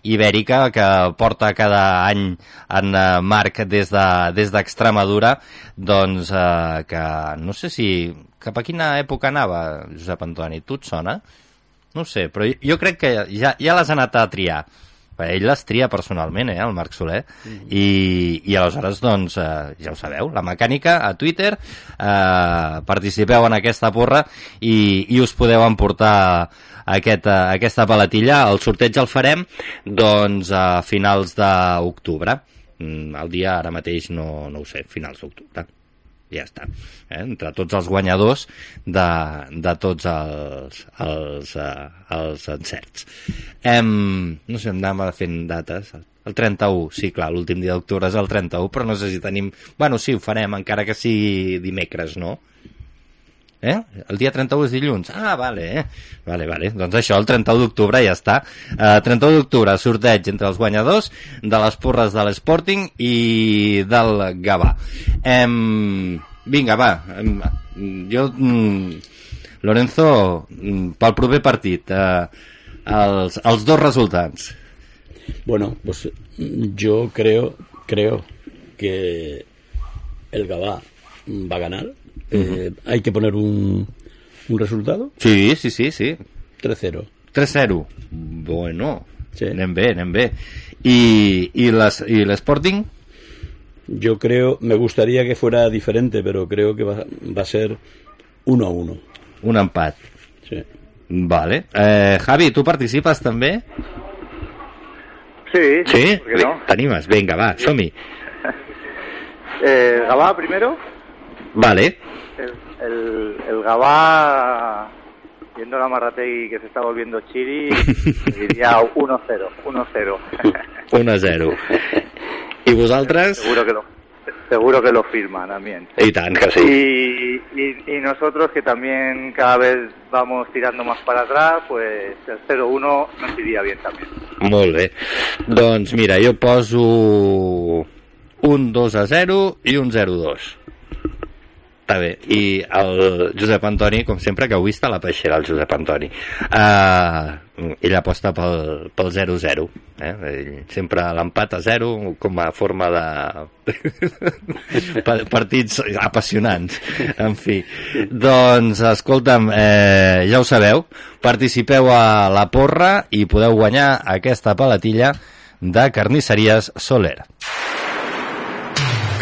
ibèrica que porta cada any en uh, Marc des d'Extremadura, de, des doncs uh, que no sé si... Cap a quina època anava, Josep Antoni? Tu et sona? No sé, però jo, jo crec que ja, ja l'has anat a triar. Ell les tria personalment, eh, el Marc Soler, mm -hmm. I, i aleshores, doncs, eh, ja ho sabeu, la mecànica a Twitter, eh, participeu en aquesta porra i, i us podeu emportar aquest, uh, aquesta palatilla. El sorteig el farem doncs, a finals d'octubre. Mm, el dia ara mateix no, no ho sé, finals d'octubre ja està, eh? entre tots els guanyadors de, de tots els, els, uh, els encerts. Em, no sé, em anava fent dates, El 31, sí, clar, l'últim dia d'octubre és el 31, però no sé si tenim... Bueno, sí, ho farem, encara que sigui dimecres, no? Eh? El dia 31 és dilluns. Ah, vale, eh? Vale, vale. Doncs això, el 31 d'octubre ja està. Uh, 31 d'octubre, sorteig entre els guanyadors de les porres de l'Sporting i del Gavà. Em... Vinga, va. Em... Jo... Mm, Lorenzo, mm, pel proper partit, uh, els, els dos resultats. Bueno, pues yo creo, creo que el Gabá va a ganar. Eh, hay que poner un, un resultado. Sí, sí, sí, sí. 3-0. 3-0. Bueno, Sí. anem bé, anem bé. I, i les- i l'Sporting? Yo creo, me gustaría que fuera diferente, pero creo que va, va a ser 1-1. Un empat. Sí. Vale. Eh, Javi, tu participes també? Sí, Sí? ¿por qué no? T'animes? Vinga, va, som-hi. Eh, Gabá primero. Vale. El, el, el Gabá, viendo la Marrategui que se está volviendo chiri, diría 1-0, 1-0. 1-0. I vosaltres? seguro que lo seguro que lo firma también. I tant que sí. Y, y, y nosotros que también cada vez vamos tirando más para atrás, pues el 0-1 nos iría bien también. Molt bé. Doncs mira, jo poso un 2 a 0 i un 0-2. Està bé. I el Josep Antoni, com sempre, que avui està a la peixera, el Josep Antoni. Uh, ell aposta pel, pel 0-0. Eh? Ell sempre l'empat a 0 com a forma de Pa- partits apassionants. En fi. Doncs, escolta'm, eh, ja ho sabeu, participeu a la porra i podeu guanyar aquesta palatilla de carnisseries Soler.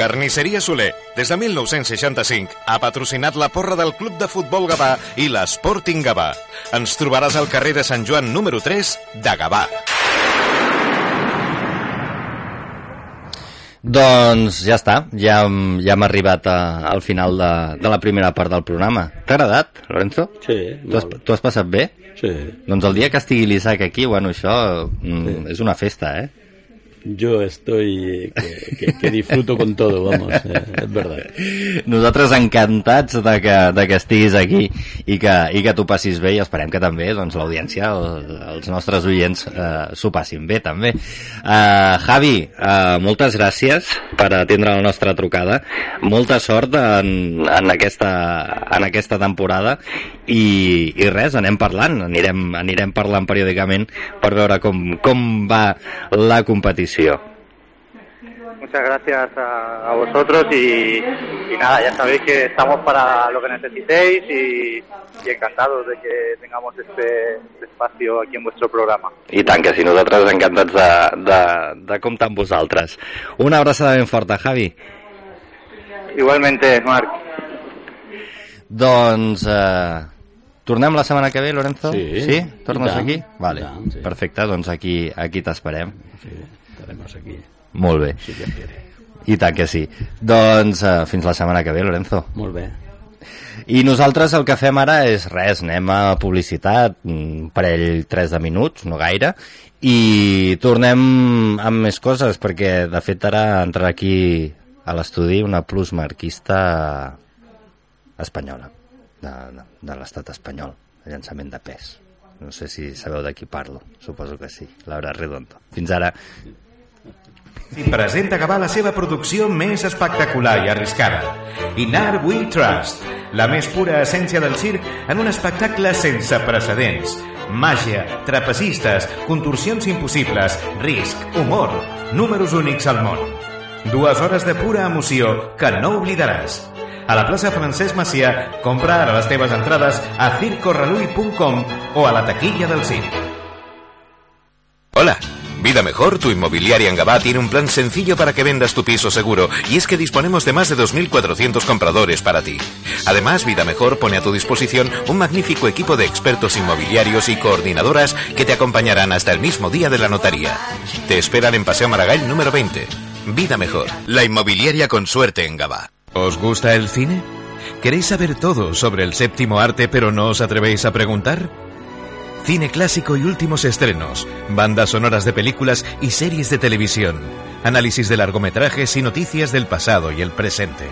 Carnisseria Soler, des de 1965, ha patrocinat la porra del Club de Futbol Gavà i l'Sporting Gavà. Ens trobaràs al carrer de Sant Joan número 3 de Gavà. Doncs ja està, ja, ja hem arribat a, al final de, de la primera part del programa. T'ha agradat, Lorenzo? Sí, Tu has, molt. tu has passat bé? Sí. Doncs el dia que estigui l'Isaac aquí, bueno, això mm, és una festa, eh? Yo estoy que, que- que disfruto con todo, vamos, eh, es verdad. Nosaltres encantats de que, de que estiguis aquí i que, i que t'ho passis bé i esperem que també doncs, l'audiència, el, els nostres oients eh, s'ho passin bé també. Uh, Javi, uh, moltes gràcies per atendre la nostra trucada. Molta sort en, en, aquesta, en aquesta temporada i, i res, anem parlant, anirem, anirem parlant periòdicament per veure com, com va la competició. Muchas gracias a, a vosotros y, y nada, ya sabéis que estamos para lo que necesitéis y, y encantados de que tengamos este, este espacio aquí en vuestro programa. I tant que sí, nosaltres encantats de, de, de comptar amb vosaltres. Una abraçada ben forta, Javi. Igualmente, Marc. Doncs eh, tornem la setmana que ve, Lorenzo? Sí. Sí? Tornes tant, aquí? Vale, tant, sí. perfecte, doncs aquí, aquí t'esperem. Sí, estaremos aquí, Molt bé, si Dios quiere. i tant que sí. Doncs eh, fins la setmana que ve, Lorenzo. Molt bé. I nosaltres el que fem ara és res, anem a publicitat, un parell, tres de minuts, no gaire, i tornem amb més coses, perquè de fet ara entrarà aquí a l'estudi una plusmarquista espanyola, de, de, de l'estat espanyol, de llançament de pes. No sé si sabeu de qui parlo, suposo que sí, Laura Redondo. Fins ara. I presenta Gavà la seva producció més espectacular i arriscada. Inar We Trust, la més pura essència del circ en un espectacle sense precedents. Màgia, trapecistes, contorsions impossibles, risc, humor, números únics al món. Dues hores de pura emoció que no oblidaràs. A la plaça Francesc Macià, compra ara les teves entrades a circorreluy.com o a la taquilla del circ. Hola. Vida Mejor, tu inmobiliaria en Gabá, tiene un plan sencillo para que vendas tu piso seguro y es que disponemos de más de 2.400 compradores para ti. Además, Vida Mejor pone a tu disposición un magnífico equipo de expertos inmobiliarios y coordinadoras que te acompañarán hasta el mismo día de la notaría. Te esperan en Paseo Maragall número 20. Vida Mejor, la inmobiliaria con suerte en Gabá. ¿Os gusta el cine? ¿Queréis saber todo sobre el séptimo arte pero no os atrevéis a preguntar? Cine clásico y últimos estrenos, bandas sonoras de películas y series de televisión, análisis de largometrajes y noticias del pasado y el presente.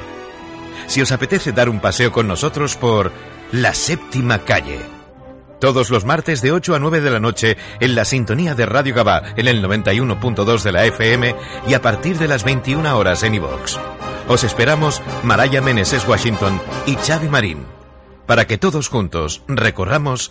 Si os apetece dar un paseo con nosotros por La Séptima Calle. Todos los martes de 8 a 9 de la noche en la sintonía de Radio Gabá en el 91.2 de la FM y a partir de las 21 horas en iVox. Os esperamos Maraya Meneses Washington y Xavi Marín para que todos juntos recorramos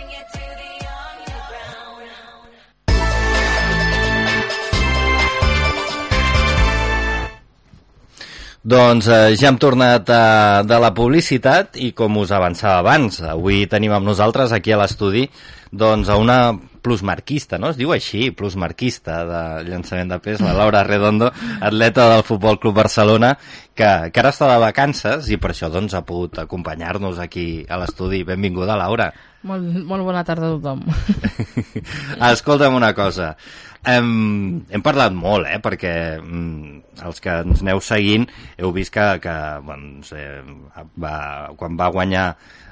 Doncs eh, ja hem tornat eh, de la publicitat i com us avançava abans, avui tenim amb nosaltres aquí a l'estudi doncs a una plusmarquista, no? Es diu així, plusmarquista de llançament de pes, la Laura Redondo, atleta del Futbol Club Barcelona, que, que ara està de vacances i per això doncs ha pogut acompanyar-nos aquí a l'estudi. Benvinguda, Laura. Molt, molt bona tarda a tothom. Escolta'm una cosa, hem, hem parlat molt, eh, perquè mm, els que ens aneu seguint heu vist que, que doncs, eh, va, quan va guanyar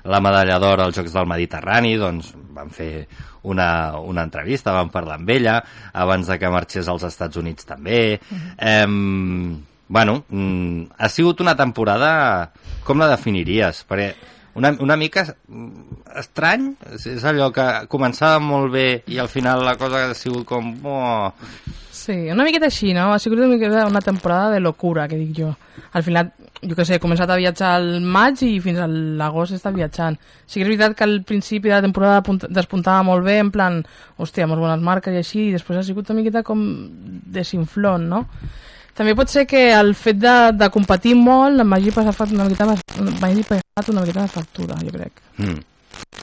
la medalla d'or als Jocs del Mediterrani, doncs vam fer una, una entrevista, vam parlar amb ella, abans de que marxés als Estats Units també. Eh, bueno, mm, ha sigut una temporada... Com la definiries? Perquè una, una mica estrany, és allò que començava molt bé i al final la cosa ha sigut com... Oh. Sí, una miqueta així, no? Ha sigut una miqueta una temporada de locura, que dic jo. Al final, jo que sé, he començat a viatjar al maig i fins a l'agost he estat viatjant. Sí que és veritat que al principi de la temporada despuntava molt bé, en plan, hòstia, molt bones marques i així, i després ha sigut una miqueta com desinflont, no? També pot ser que el fet de, de competir molt m'hagi passat una miqueta, m'hagi passat una miqueta de factura, jo crec. Mm.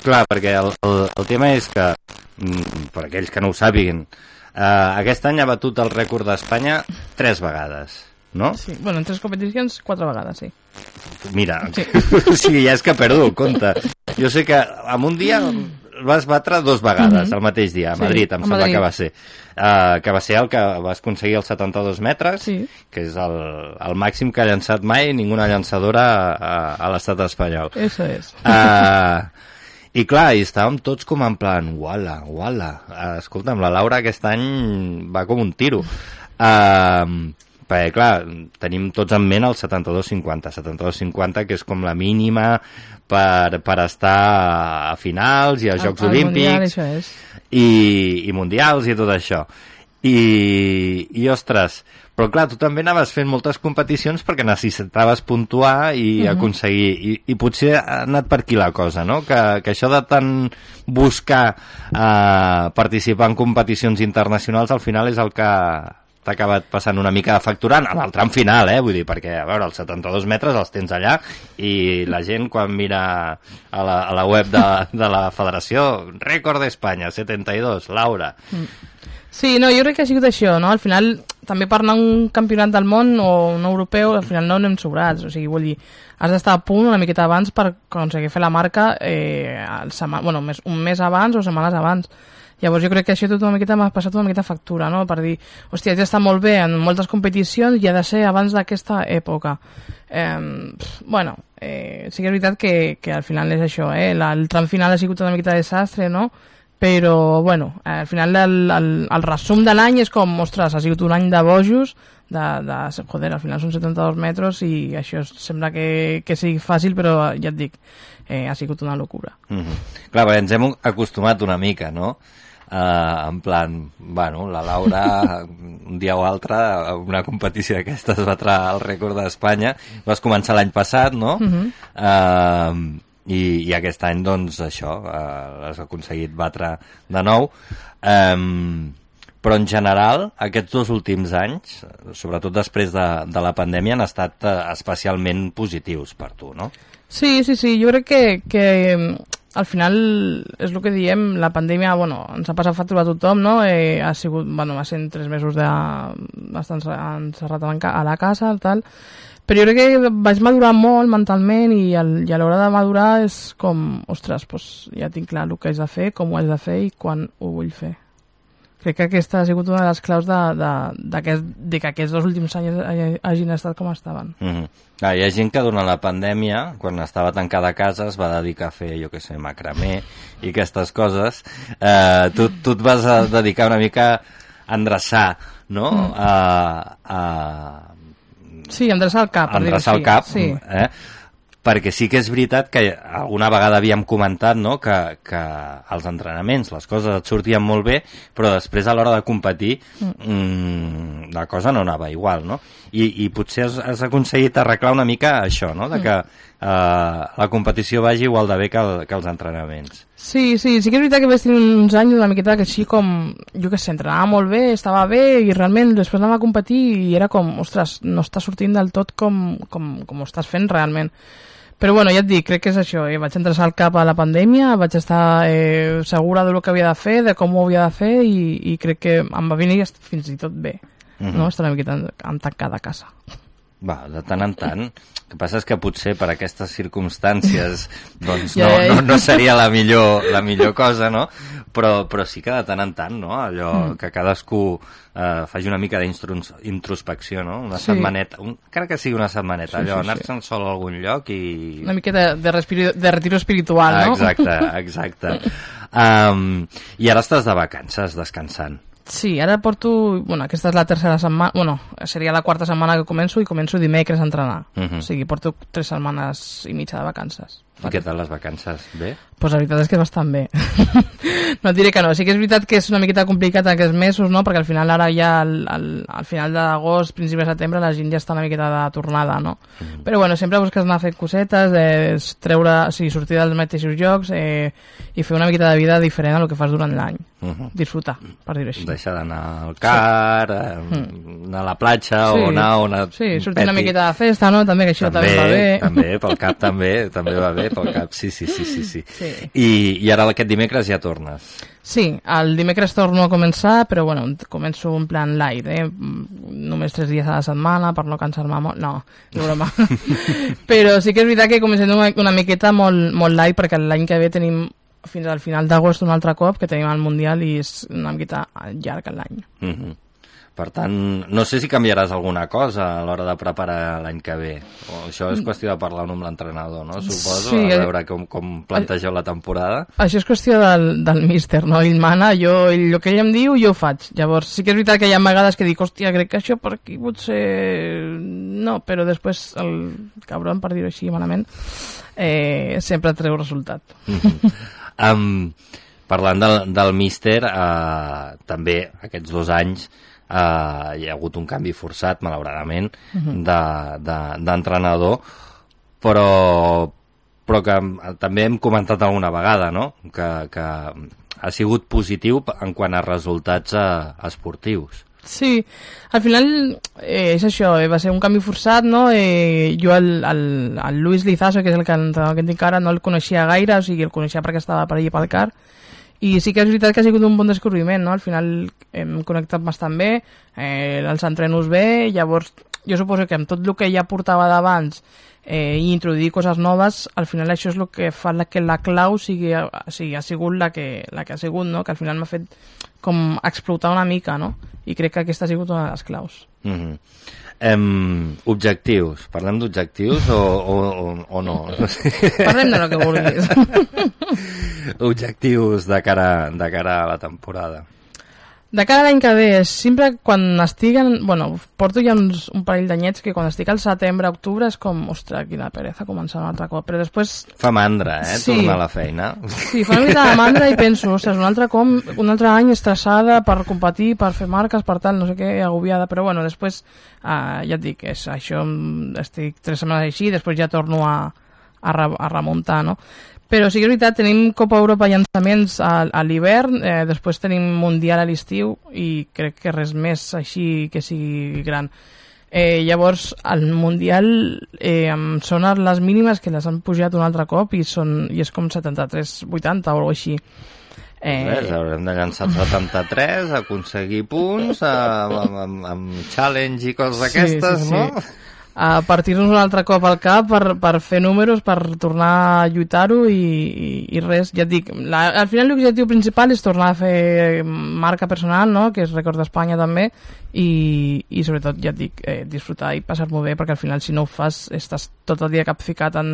Clar, perquè el, el, el tema és que, mm, per aquells que no ho sàpiguen, eh, aquest any ha batut el rècord d'Espanya tres vegades, no? Sí, bueno, en tres competicions, quatre vegades, sí. Mira, sí. o sigui, ja és que perdo, compte. Jo sé que en un dia vas batre dos vegades, mm -hmm. el mateix dia, a Madrid, sí, em sembla Madrid. que va ser uh, que va ser el que va aconseguir els 72 metres, sí. que és el, el màxim que ha llançat mai ninguna llançadora a, a l'estat espanyol. Eso es. Uh, i clar, i estàvem tots com en plan, uala, uala. Uh, escolta'm, la Laura aquest any va com un tiro. Uh, perquè clar, tenim tots en ment el 72-50 72-50 que és com la mínima per, per estar a finals i a Jocs el, el Olímpics mundial, i, i mundials i tot això. I, i ostres, però clar, tu també anaves fent moltes competicions perquè necessitaves puntuar i uh mhm. -huh. aconseguir, i, i potser ha anat per aquí la cosa, no? Que, que això de tant buscar eh, participar en competicions internacionals al final és el que t'ha acabat passant una mica facturant en el tram final, eh? Vull dir, perquè, a veure, els 72 metres els tens allà i la gent quan mira a la, a la web de, de la federació, rècord d'Espanya, 72, Laura. Mm. Sí, no, jo crec que ha sigut això, no? Al final, també per anar un campionat del món o un europeu, al final no anem sobrats, o sigui, vull dir, has d'estar a punt una miqueta abans per aconseguir fer la marca eh, el bueno, més, un mes abans o setmanes abans Llavors jo crec que això tot una miqueta m'ha passat una miqueta factura, no? Per dir, hòstia, ja està molt bé en moltes competicions i ha de ser abans d'aquesta època. Eh, bueno, eh, sí que és veritat que, que al final és això, eh? La, el tram final ha sigut una miqueta de desastre, no? Però, bueno, al final el, el, el resum de l'any és com, ostres, ha sigut un any de bojos, de, de, joder, al final són 72 metres i això sembla que, que sigui fàcil, però ja et dic, eh, ha sigut una locura. Mm -hmm. Clar, ens hem acostumat una mica, no?, Uh, en plan, bueno, la Laura un dia o altre una competició d'aquestes batre el rècord d'Espanya vas començar l'any passat no? Uh -huh. uh, i, i aquest any doncs això uh, l'has aconseguit batre de nou um, però en general aquests dos últims anys sobretot després de, de la pandèmia han estat uh, especialment positius per tu, no? Sí, sí, sí, jo crec que, que al final és el que diem, la pandèmia, bueno, ens ha passat factura a tothom, no? Eh, ha sigut, bueno, va ser tres mesos de, d'estar encerrat a la casa, tal, però jo crec que vaig madurar molt mentalment i, al, i a l'hora de madurar és com, ostres, doncs ja tinc clar el que haig de fer, com ho haig de fer i quan ho vull fer. Crec que aquesta ha sigut una de les claus de, de, de, de que aquests dos últims anys hagin estat com estaven. Mm -hmm. ah, hi ha gent que durant la pandèmia, quan estava tancada a casa, es va dedicar a fer, jo que sé, macramé i aquestes coses. Eh, tu, tu et vas a dedicar una mica a endreçar, no? Mm. A, a, Sí, endreçar el cap, així. el cap, sí. eh? perquè sí que és veritat que alguna vegada havíem comentat no? que, que els entrenaments, les coses et sortien molt bé, però després a l'hora de competir mm, la cosa no anava igual, no? I, i potser has, has aconseguit arreglar una mica això, no? De que eh, la competició vagi igual de bé que, el, que els entrenaments. Sí, sí, sí que és veritat que vaig tenir uns anys una miqueta que així com, jo que sé, entrenava molt bé, estava bé i realment després anava a competir i era com, ostres, no està sortint del tot com, com, com ho estàs fent realment. Però bueno, ja et dic, crec que és això, eh? vaig entrar al cap a la pandèmia, vaig estar eh, segura del que havia de fer, de com ho havia de fer i, i crec que em va venir fins i tot bé, mm -hmm. no? estar una miqueta tancada a casa. Va, de tant en tant. El que passa és que potser per aquestes circumstàncies doncs no, no, no seria la millor, la millor cosa, no? Però, però sí que de tant en tant, no? Allò mm. que cadascú eh, faci una mica d'introspecció, no? Una sí. setmaneta, un, encara que sigui una setmaneta, sí, allò, sí, anar-se'n sí. sol a algun lloc i... Una mica de, de, respiro, de retiro espiritual, ah, no? Exacte, exacte. um, I ara estàs de vacances, descansant. Sí, ara porto... Bueno, aquesta és la tercera setmana... Bueno, seria la quarta setmana que començo i començo dimecres a entrenar. Uh Mhm. -huh. O sigui, porto tres setmanes i mitja de vacances. I què tal les vacances? Bé? pues la veritat és que bastant bé. no et diré que no. Sí que és veritat que és una miqueta complicat aquests mesos, no? perquè al final ara ja al, al, al final d'agost, principi de setembre, la gent ja està una miqueta de tornada, no? Mm. Però bueno, sempre busques anar fent cosetes, eh, treure, o sigui, sortir dels mateixos llocs eh, i fer una miqueta de vida diferent a el que fas durant l'any. Uh -huh. Disfrutar, per dir-ho així. Deixar d'anar al car, sí. eh, anar a la platja Sí. o anar on et Sí, sortir una peti. miqueta de festa, no? També, que això també, va bé. També, pel cap també, també va bé, pel cap, sí, sí, sí, sí. sí. Sí. I, I ara aquest dimecres ja tornes. Sí, el dimecres torno a començar, però bueno, començo en plan light, eh? Mm, Només tres dies a la setmana per no cansar-me molt. No, és broma. però sí que és veritat que comencem una, una miqueta molt, molt light perquè l'any que ve tenim fins al final d'agost un altre cop que tenim el Mundial i és una miqueta llarg l'any. Uh -huh. Per tant, no sé si canviaràs alguna cosa a l'hora de preparar l'any que ve. O això és qüestió de parlar amb l'entrenador, no? Suposo, Sí, a eh, veure com, com plantegeu la temporada. Això és qüestió del, del míster, no? Ell mana, jo, ell, el que ell em diu, jo ho faig. Llavors, sí que és veritat que hi ha vegades que dic, hòstia, crec que això per aquí potser... No, però després el cabron, per dir-ho així malament, eh, sempre treu resultat. Um, parlant del, del míster, uh, també aquests dos anys uh, hi ha hagut un canvi forçat, malauradament, de- de- d'entrenador, però, però que eh, també hem comentat alguna vegada, no?, que, que ha sigut positiu en quant a resultats uh, esportius. Sí, al final eh, és això, eh, va ser un canvi forçat, no? Eh, jo el, el, el Luis Lizaso, que és el que, l'entrenador que tinc ara, no el coneixia gaire, o sigui, el coneixia perquè estava per allà pel car, i sí que és veritat que ha sigut un bon descobriment, no? Al final hem connectat bastant bé, eh, els entrenos bé, llavors jo suposo que amb tot el que ja portava d'abans eh, i introduir coses noves, al final això és el que fa la, que la clau sigui, sigui, ha sigut la que, la que ha sigut, no? que al final m'ha fet com explotar una mica, no? I crec que aquesta ha sigut una de les claus. Mm -hmm. em, objectius. Parlem d'objectius o, o, o, o no? Parlem de lo que vulguis. objectius de cara, de cara a la temporada. De cara a l'any que ve, sempre quan estic en... Bueno, porto ja uns, un parell d'anyets que quan estic al setembre, octubre, és com, ostres, quina pereza començar un altre cop. Però després Fa mandra, eh? Sí. Tornar a la feina. Sí, fa una mica de mandra i penso, ostres, un altre, com, un altre any estressada per competir, per fer marques, per tal, no sé què, agobiada, però bueno, després, uh, ja et dic, és, això, estic tres setmanes així, després ja torno a, a, re, a remuntar, no? Però sí que és veritat, tenim Copa Europa llançaments a, a l'hivern, eh, després tenim Mundial a l'estiu i crec que res més així que sigui gran. Eh, llavors, al Mundial eh, em sonen les mínimes que les han pujat un altre cop i, són, i és com 73-80 o alguna així. Eh... Res, haurem de llançar 73, aconseguir punts, amb, amb, amb, amb challenge i coses d'aquestes, sí, sí, no? Sí a partir-nos un altre cop al cap per, per fer números, per tornar a lluitar-ho i, i, i res, ja et dic, la, al final l'objectiu principal és tornar a fer marca personal, no? que és rècord d'Espanya també, i, i sobretot, ja et dic, eh, disfrutar i passar-m'ho bé, perquè al final si no ho fas estàs tot el dia capficat en,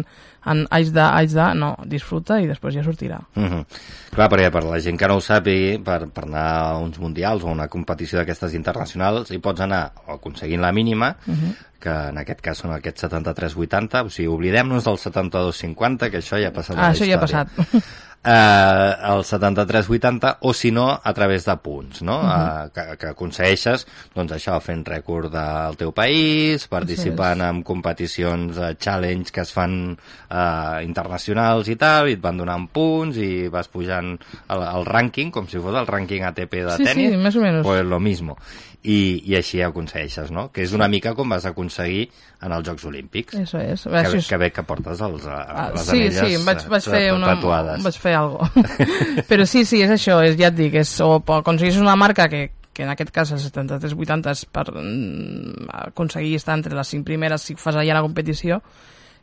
en eix de, eix de, no, disfruta i després ja sortirà. Mm -hmm. Clar, perquè per la gent que no ho sàpigui, per, per anar a uns mundials o una competició d'aquestes internacionals, hi pots anar aconseguint la mínima, mm -hmm que en aquest cas són aquests 73-80, o sigui, oblidem-nos del 72-50, que això ja ha passat ah, això ja ha passat. eh, el 73-80 o si no a través de punts no? Uh -huh. eh, que, que aconsegueixes doncs això fent rècord del teu país participant sí. en competicions eh, challenge que es fan eh, internacionals i tal i et van donant punts i vas pujant el, el rànquing com si fos el rànquing ATP de sí, tenis sí, més o menys. pues lo mismo i, i així aconsegueixes, no? Que és una mica com vas aconseguir en els Jocs Olímpics. Eso és. Que, és... que bé que portes els, ah, les sí, anelles sí, vaig, vaig fer una, tatuades. Vaig fer algo. Però sí, sí, és això, és, ja et dic, és, o aconseguís una marca que, que en aquest cas el 73-80 és per mm, aconseguir estar entre les 5 primeres si fas allà la competició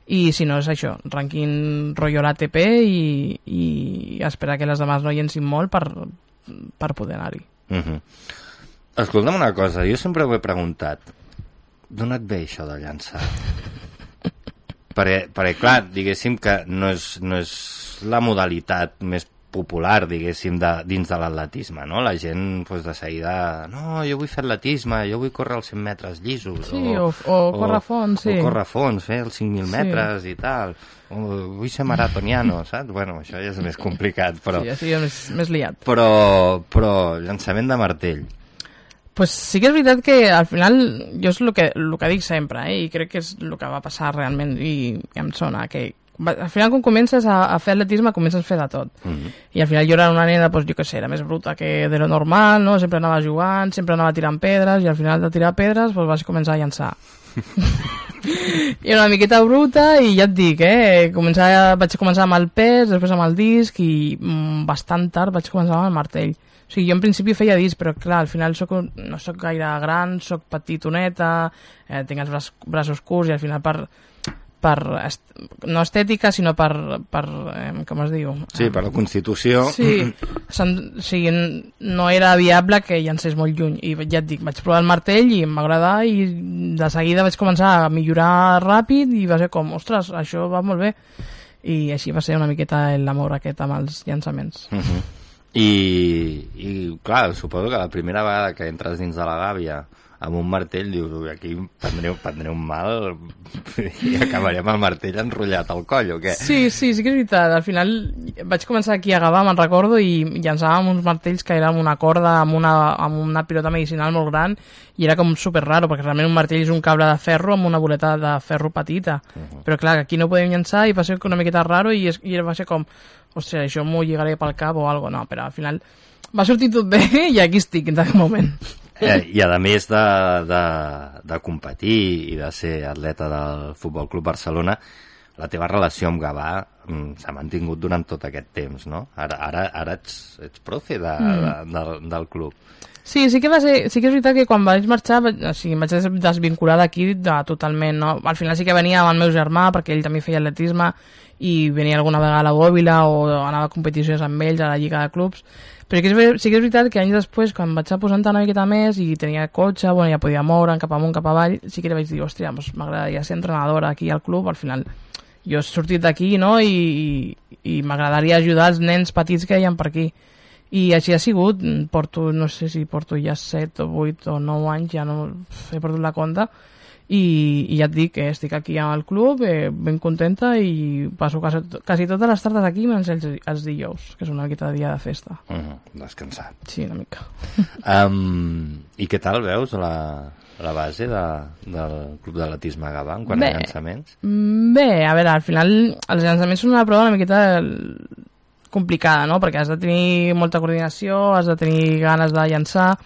i si no és això, rànquing rotllo l'ATP i, i esperar que les demás no llencin molt per, per poder anar-hi. Uh mhm. -huh. Escolta'm una cosa, jo sempre ho he preguntat. D'on et ve això de llançar? perquè, perquè, clar, diguéssim que no és, no és la modalitat més popular, diguéssim, de, dins de l'atletisme, no? La gent, pues, de seguida, no, jo vull fer atletisme, jo vull córrer els 100 metres llisos. Sí, o, o, o córrer fons, sí. O córrer fons, fer els 5.000 sí. metres i tal. O vull ser maratoniano, saps? Bueno, això ja és més complicat, però... Sí, ja és més, més liat. Però, però llançament de martell, pues sí que és veritat que al final jo és el que, el que dic sempre eh? i crec que és el que va passar realment i, i em sona que al final quan comences a, a fer atletisme comences a fer de tot mm -hmm. i al final jo era una nena pues, jo que sé, era més bruta que de lo normal no? sempre anava jugant, sempre anava tirant pedres i al final de tirar pedres pues, vas començar a llançar i una miqueta bruta i ja et dic, eh, començar, vaig començar amb el pes, després amb el disc i mm, bastant tard vaig començar amb el martell. O sigui, jo en principi feia disc, però clar, al final soc no sóc gaire gran, sóc petitoneta, eh, tinc els braços curts i al final per, per est no estètica, sinó per, per eh, com es diu? Sí, per la Constitució. Sí, sen, o sigui, no era viable que llancés molt lluny. I ja et dic, vaig provar el martell i em va agradar i de seguida vaig començar a millorar ràpid i va ser com, ostres, això va molt bé. I així va ser una miqueta l'amor aquest amb els llançaments. Uh mhm. -huh. I, i clar, suposo que la primera vegada que entres dins de la gàbia amb un martell dius, aquí prendré, prendré un mal i acabaré amb el martell enrotllat al coll, o què? Sí, sí, sí que és veritat. Al final vaig començar aquí a Gavà, me'n recordo, i llançàvem uns martells que eren una corda amb una, amb una pilota medicinal molt gran i era com super raro, perquè realment un martell és un cable de ferro amb una boleta de ferro petita. Uh -huh. Però clar, aquí no podem llançar i va ser una miqueta raro i, és, i va ser com ostres, això m'ho lligaré pel cap o algo, no, però al final va sortir tot bé i aquí estic en aquest moment. Eh, I a més de, de, de competir i de ser atleta del Futbol Club Barcelona, la teva relació amb Gavà mm, s'ha mantingut durant tot aquest temps, no? Ara, ara, ara ets, ets profe de, mm. de, de, del club. Sí, sí que, va ser, sí que és veritat que quan vaig marxar o sigui, vaig desvincular d'aquí de, totalment. No? Al final sí que venia amb el meu germà perquè ell també feia atletisme i venia alguna vegada a la Bòbila o anava a competicions amb ells a la Lliga de Clubs però que és, sí que és veritat que anys després quan vaig a posar una miqueta més i tenia cotxe, bueno, ja podia moure'm cap amunt, cap avall sí que li vaig dir, hòstia, doncs m'agradaria ser entrenadora aquí al club, al final jo he sortit d'aquí no? i, i, i m'agradaria ajudar els nens petits que hi ha per aquí. I així ha sigut, porto, no sé si porto ja 7 o 8 o 9 anys, ja no he perdut la compte, i, i ja et dic que estic aquí al club eh, ben contenta i passo quasi, quasi totes les tardes aquí menys els, els dijous que és una miqueta de dia de festa. Uh -huh, descansar sí, una mica. Um, i què tal veus la, la base de, del club d'atletisme Gavà en quant bé, a llançaments? Bé, a veure, al final els llançaments són una prova una miqueta complicada, no? Perquè has de tenir molta coordinació, has de tenir ganes de llançar,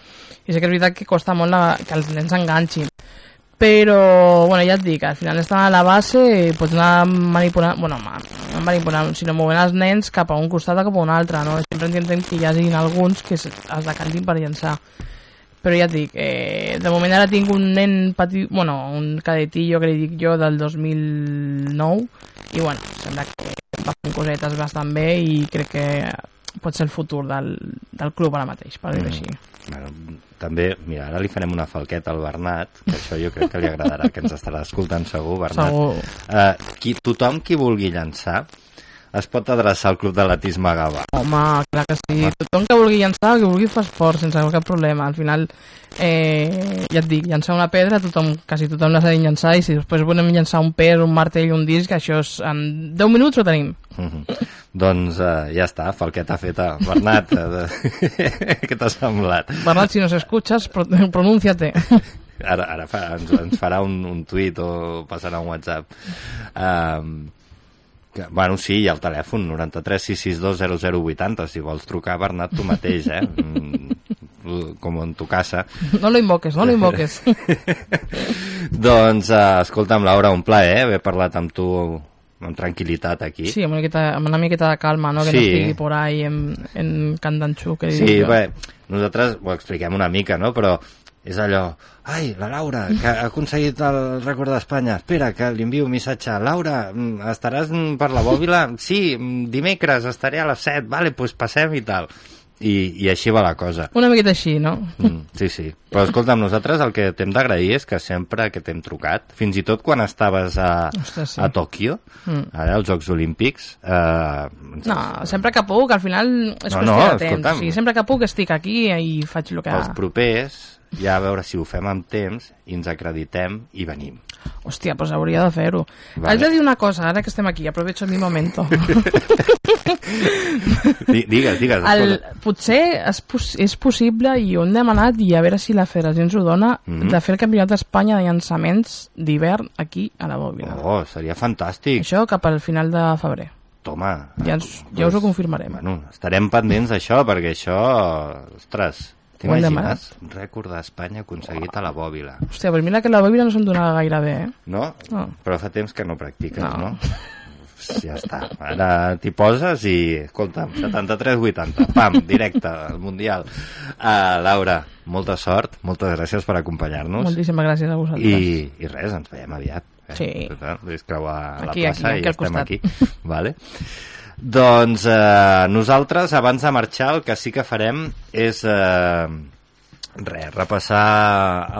i sé que és veritat que costa molt la, que els nens enganxin però, bueno, ja et dic, al final estan a la base i pots anar manipulant, bueno, ma- no manipulant, sinó movent els nens cap a un costat o cap a un altre, no? Sempre intentem que hi hagi alguns que es, es decantin per llançar. Però ja et dic, eh, de moment ara tinc un nen petit, bueno, un cadetillo que li dic jo del 2009 i bueno, sembla que va fent cosetes bastant bé i crec que pot ser el futur del, del club ara mateix, per dir-ho així. Bueno, també, mira, ara li farem una falqueta al Bernat, que això jo crec que li agradarà, que ens estarà escoltant segur, Bernat. Segur. Uh, qui, tothom qui vulgui llançar es pot adreçar al Club d'Atletisme Gavà. Home, clar que sí. Tothom que vulgui llançar, que vulgui fer esport sense cap problema. Al final, eh, ja et dic, llançar una pedra, tothom, quasi tothom la sabem llançar, i si després volem llançar un pes, un martell, un disc, això és, en 10 minuts ho tenim. Uh -huh. doncs uh, ja està, falqueta feta. Bernat, uh, què t'ha semblat? Bernat, si nos escuchas, pro pronúnciate. Ara, ara fa, ens, ens farà un, un tuit o passarà un WhatsApp. Um, que, bueno, sí, hi ha el telèfon, 93 662 0080, si vols trucar, Bernat, tu mateix, eh? Mm, com en tu casa. No lo invoques, no lo invoques. doncs, uh, escolta'm, Laura, un plaer, haver parlat amb tu amb tranquil·litat aquí. Sí, amb una miqueta, amb una miqueta de calma, no? Que no estigui por ahí en, en Can d'Anxú, que Sí, bé, nosaltres ho expliquem una mica, no? Però és allò, ai, la Laura, que ha aconseguit el rècord d'Espanya, espera, que li envio un missatge, Laura, mm, estaràs per la bòbila? Sí, mm, dimecres estaré a les 7, vale, doncs pues passem i tal. I, I així va la cosa. Una miqueta així, no? Mm, sí, sí. Però escolta'm, nosaltres el que t'hem d'agrair és que sempre que t'hem trucat, fins i tot quan estaves a, Ostres, sí. a Tòquio, Mm. ara als Jocs Olímpics, eh, No, sempre que puc, al final és No, qüestió no, de temps. O sigui, sempre que puc estic aquí i faig el que... pels propers, ja a veure si ho fem amb temps i ens acreditem i venim. Hòstia, doncs hauria de fer-ho. Vale. Haig de dir una cosa, ara que estem aquí, aprovecho mi momento. Di- Digues, digues. El, potser és, és possible, i ho hem demanat, i a veure si la federació ens ho dona, Mhm. de fer el campionat d'Espanya de llançaments d'hivern aquí a la bòbila. Oh, seria fantàstic. Això cap al final de febrer. Toma. Ja, ens, ja us ho confirmarem. Bueno, estarem pendents d'això, perquè això, ostres, t'imagines? Rècord d'Espanya aconseguit a la bòbila. Hòstia, però mira que la bòbila no se'm donava gaire bé, eh? No? No. Però fa temps que no practiques, No. no? Ja està. Ara t'hi poses i, escolta'm, 73-80, pam, directe al Mundial. Uh, Laura, molta sort, moltes gràcies per acompanyar-nos. Moltíssimes gràcies a vosaltres. I, I res, ens veiem aviat. Eh? Sí. Tant, És creuar la Aquí, plaça aquí, aquí i estem costat. aquí. Vale. Doncs eh, nosaltres, abans de marxar, el que sí que farem és... Eh, res, repassar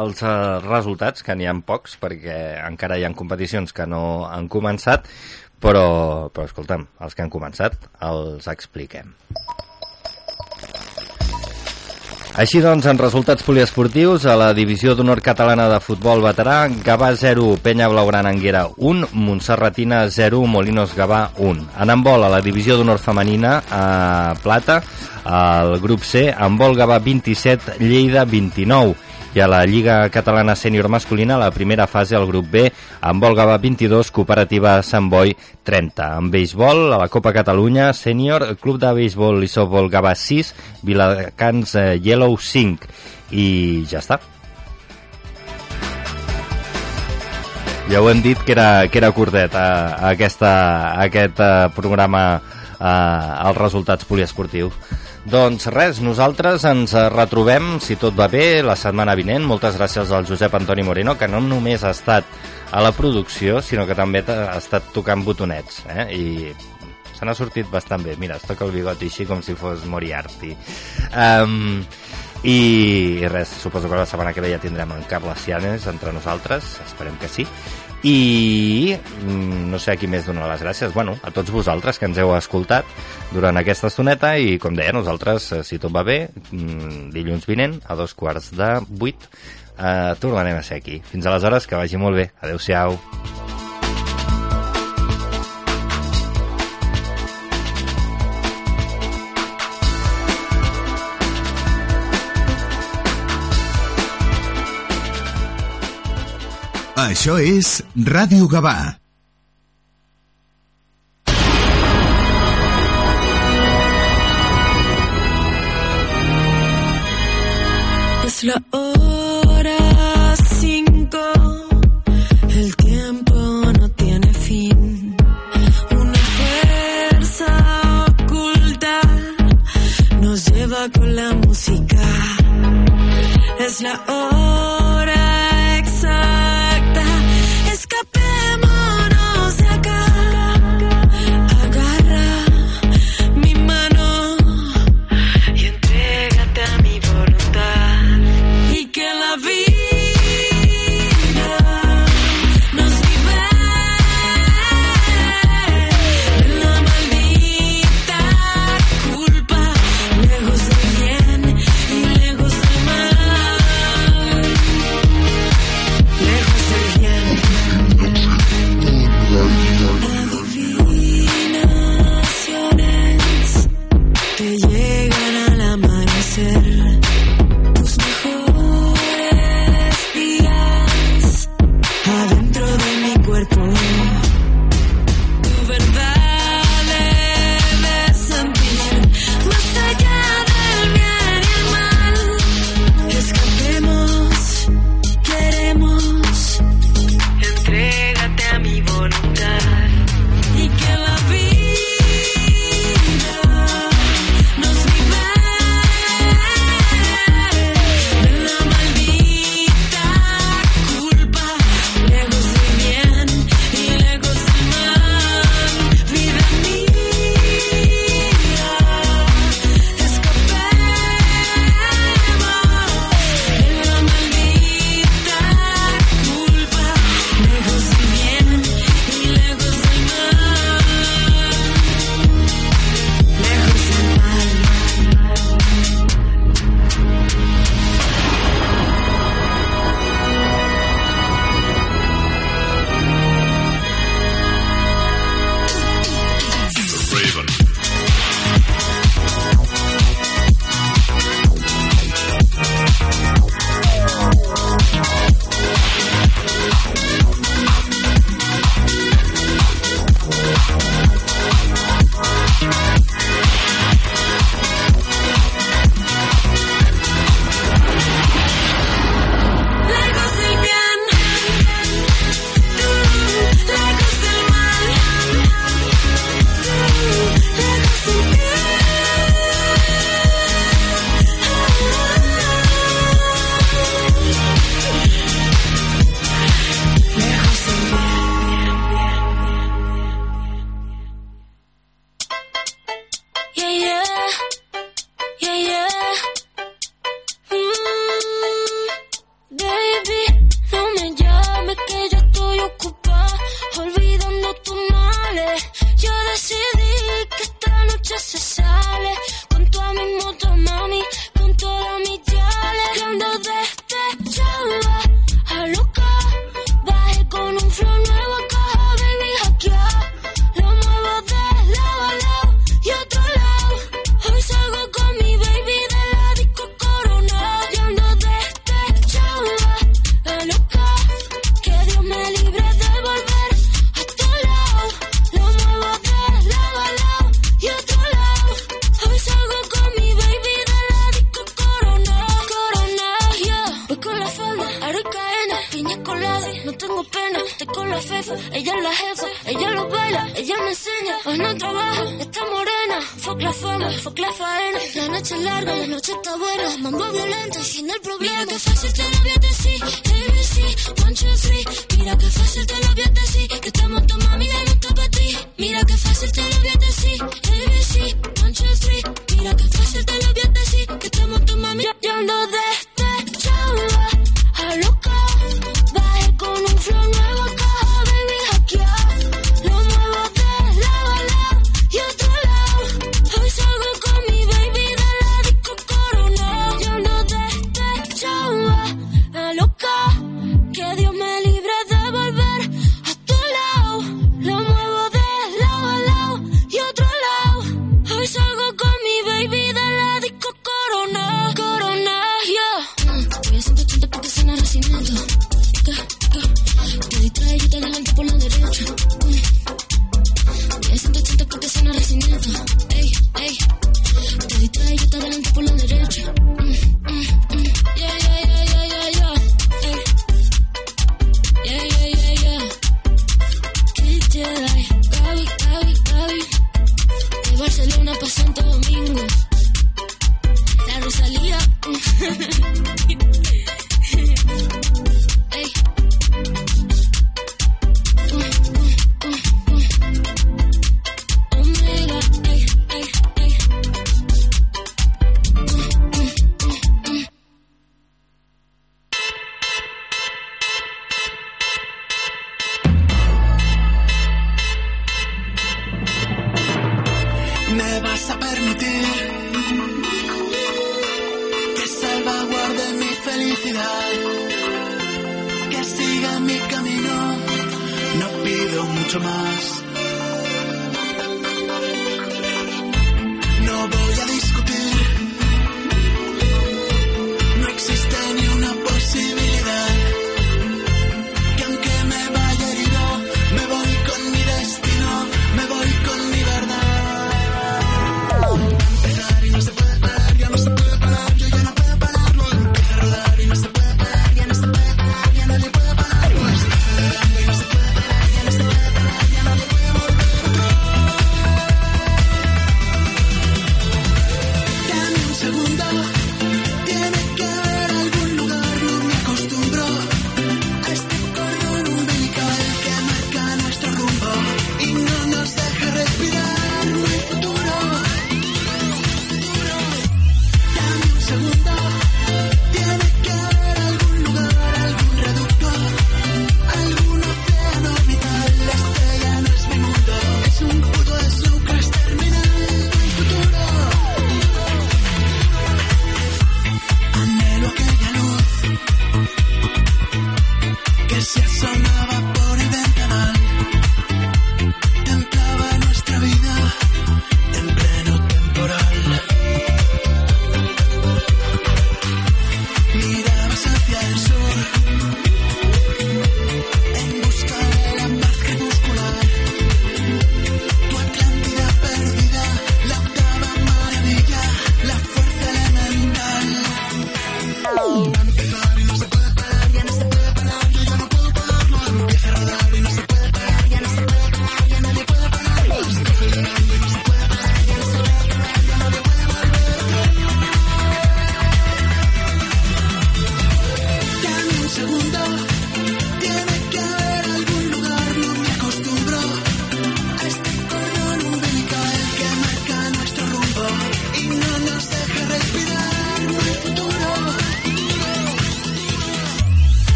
els eh, resultats, que n'hi ha pocs, perquè encara hi ha competicions que no han començat, però, però escolta'm, els que han començat els expliquem. Així doncs, en resultats poliesportius, a la divisió d'honor catalana de futbol veterà, Gavà 0, Penya Blaugrana Anguera 1, Montserratina 0, Molinos Gavà 1. En handbol, a la divisió d'honor femenina, a Plata, al grup C, handbol Gavà 27, Lleida 29. I a la Lliga Catalana Sènior Masculina, la primera fase, al grup B, amb Gavà 22, Cooperativa Sant Boi 30. En béisbol, a la Copa Catalunya Sènior, Club de Béisbol i Softball Gavà 6, Vilacans eh, Yellow 5. I ja està. Ja ho hem dit que era, que era curtet a, a, aquesta, a aquest eh, programa eh, els resultats poliesportius. Doncs res, nosaltres ens eh, retrobem, si tot va bé, la setmana vinent. Moltes gràcies al Josep Antoni Moreno, que no només ha estat a la producció, sinó que també ha estat tocant botonets. Eh? I se n'ha sortit bastant bé. Mira, es toca el bigoti així com si fos Moriarty. Um, i, I res, suposo que la setmana que ve ja tindrem en Carles Cianes entre nosaltres, esperem que sí. I mm, no sé a qui més donar les gràcies, bueno, a tots vosaltres que ens heu escoltat durant aquesta estoneta i com deia, nosaltres, eh, si tot va bé, mm, dilluns vinent, a dos quarts de vuit, eh, tornarem a ser aquí. Fins aleshores, que vagi molt bé. Adéu-siau. Això és Ràdio Gavà. És la hora 5 El tiempo no tiene fin. Una fuerza oculta Nos lleva con la música. Es la hora De Barcelona pa' Santo Domingo. La Rosalía.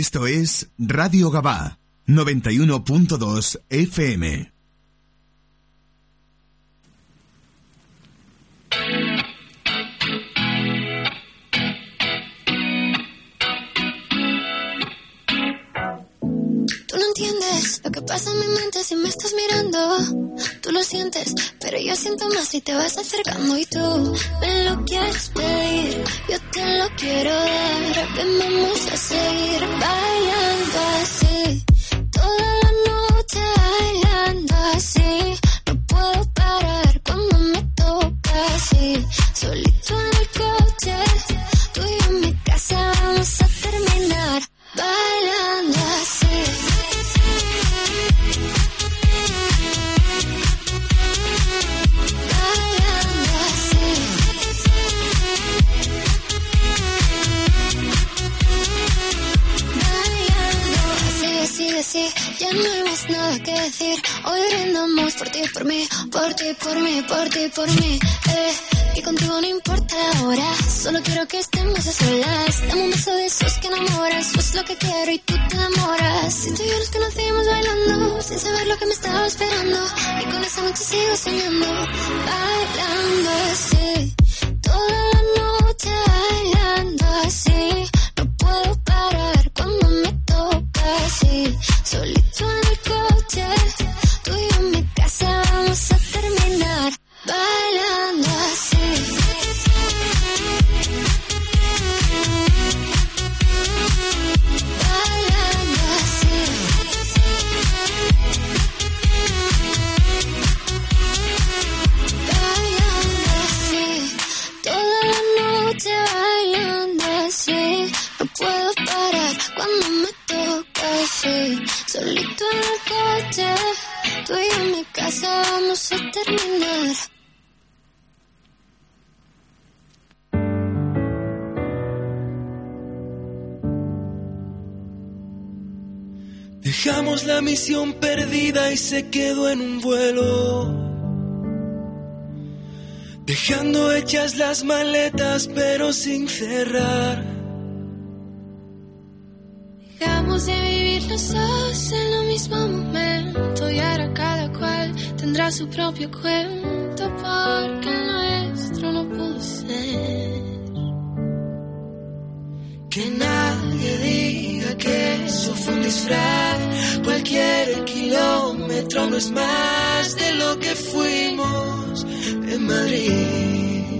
Esto es Radio Gabá 91.2 FM. Pasa en mi mente si me estás mirando. Tú lo sientes, pero yo siento más si te vas acercando y tú me lo quieres pedir. Yo te lo quiero dar. Ven, vamos a seguir bailando así. Toda la noche bailando así. No puedo parar cuando me toca así. Solito en el coche, tú y yo en mi casa por ti, por mí, por ti, por mí. Eh, y contigo no importa la hora. Solo quiero que estemos a solas. Dame un beso de esos que enamoras. Eso es lo que quiero y tú te enamoras. Si tú y yo nos conocimos bailando, sin saber lo que me estaba esperando. Y con esa noche sigo soñando, bailando así. Toda la noche bailando así. No puedo parar cuando me toca así. Solito La misión perdida y se quedó en un vuelo. Dejando hechas las maletas pero sin cerrar. Dejamos de vivir los dos en el mismo momento y ahora cada cual tendrá su propio cuento porque el nuestro no pudo ser. Que nadie diga que eso fue un disfraz. Cualquier kilómetro no es más de lo que fuimos en Madrid.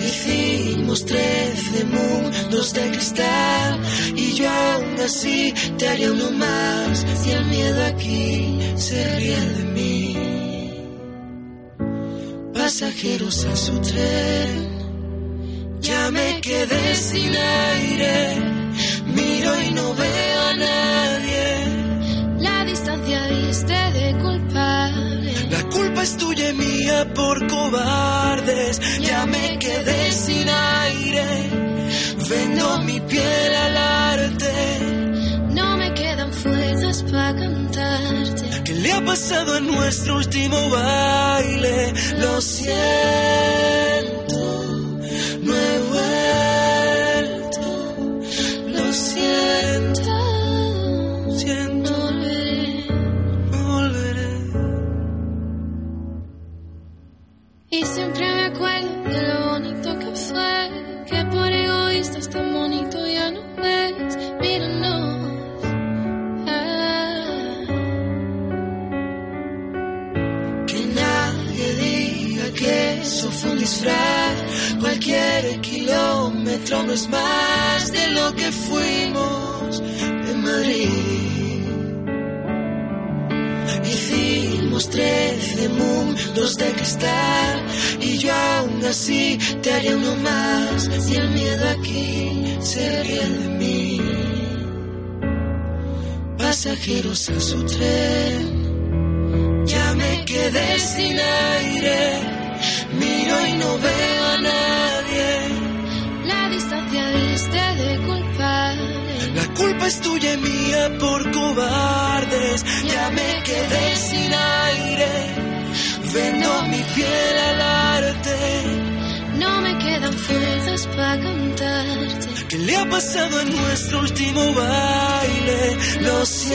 Hicimos trece mundos de cristal y yo aún así te haría uno más. Y el miedo aquí se ríe de mí. Pasajeros en su tren. Ya me quedé sin aire, miro y no veo a nadie. La distancia diste de culpable. La culpa es tuya y mía por cobardes. Ya me quedé sin aire, vendo mi piel al arte. No me quedan fuerzas para cantarte. ¿Qué le ha pasado a nuestro último baile? Lo siento, un disfraz. Cualquier kilómetro no es más de lo que fuimos en Madrid. Hicimos trece mundos de cristal y yo aún así te haría uno más. Y el miedo aquí se ríe de mí. Pasajeros en su tren. Ya me quedé sin aire, miro y no veo a nadie. La distancia diste de culpable. La culpa es tuya y mía por cobardes. Ya me quedé sin aire, vendo mi piel al arte. no me quedan fuerzas para cantarte. ¿Qué le ha pasado en nuestro último baile? Lo siento,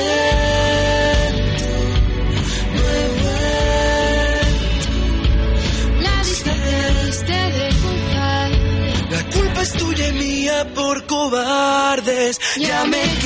triste de culpar. La culpa es tuya y mía por cobardes. Ya me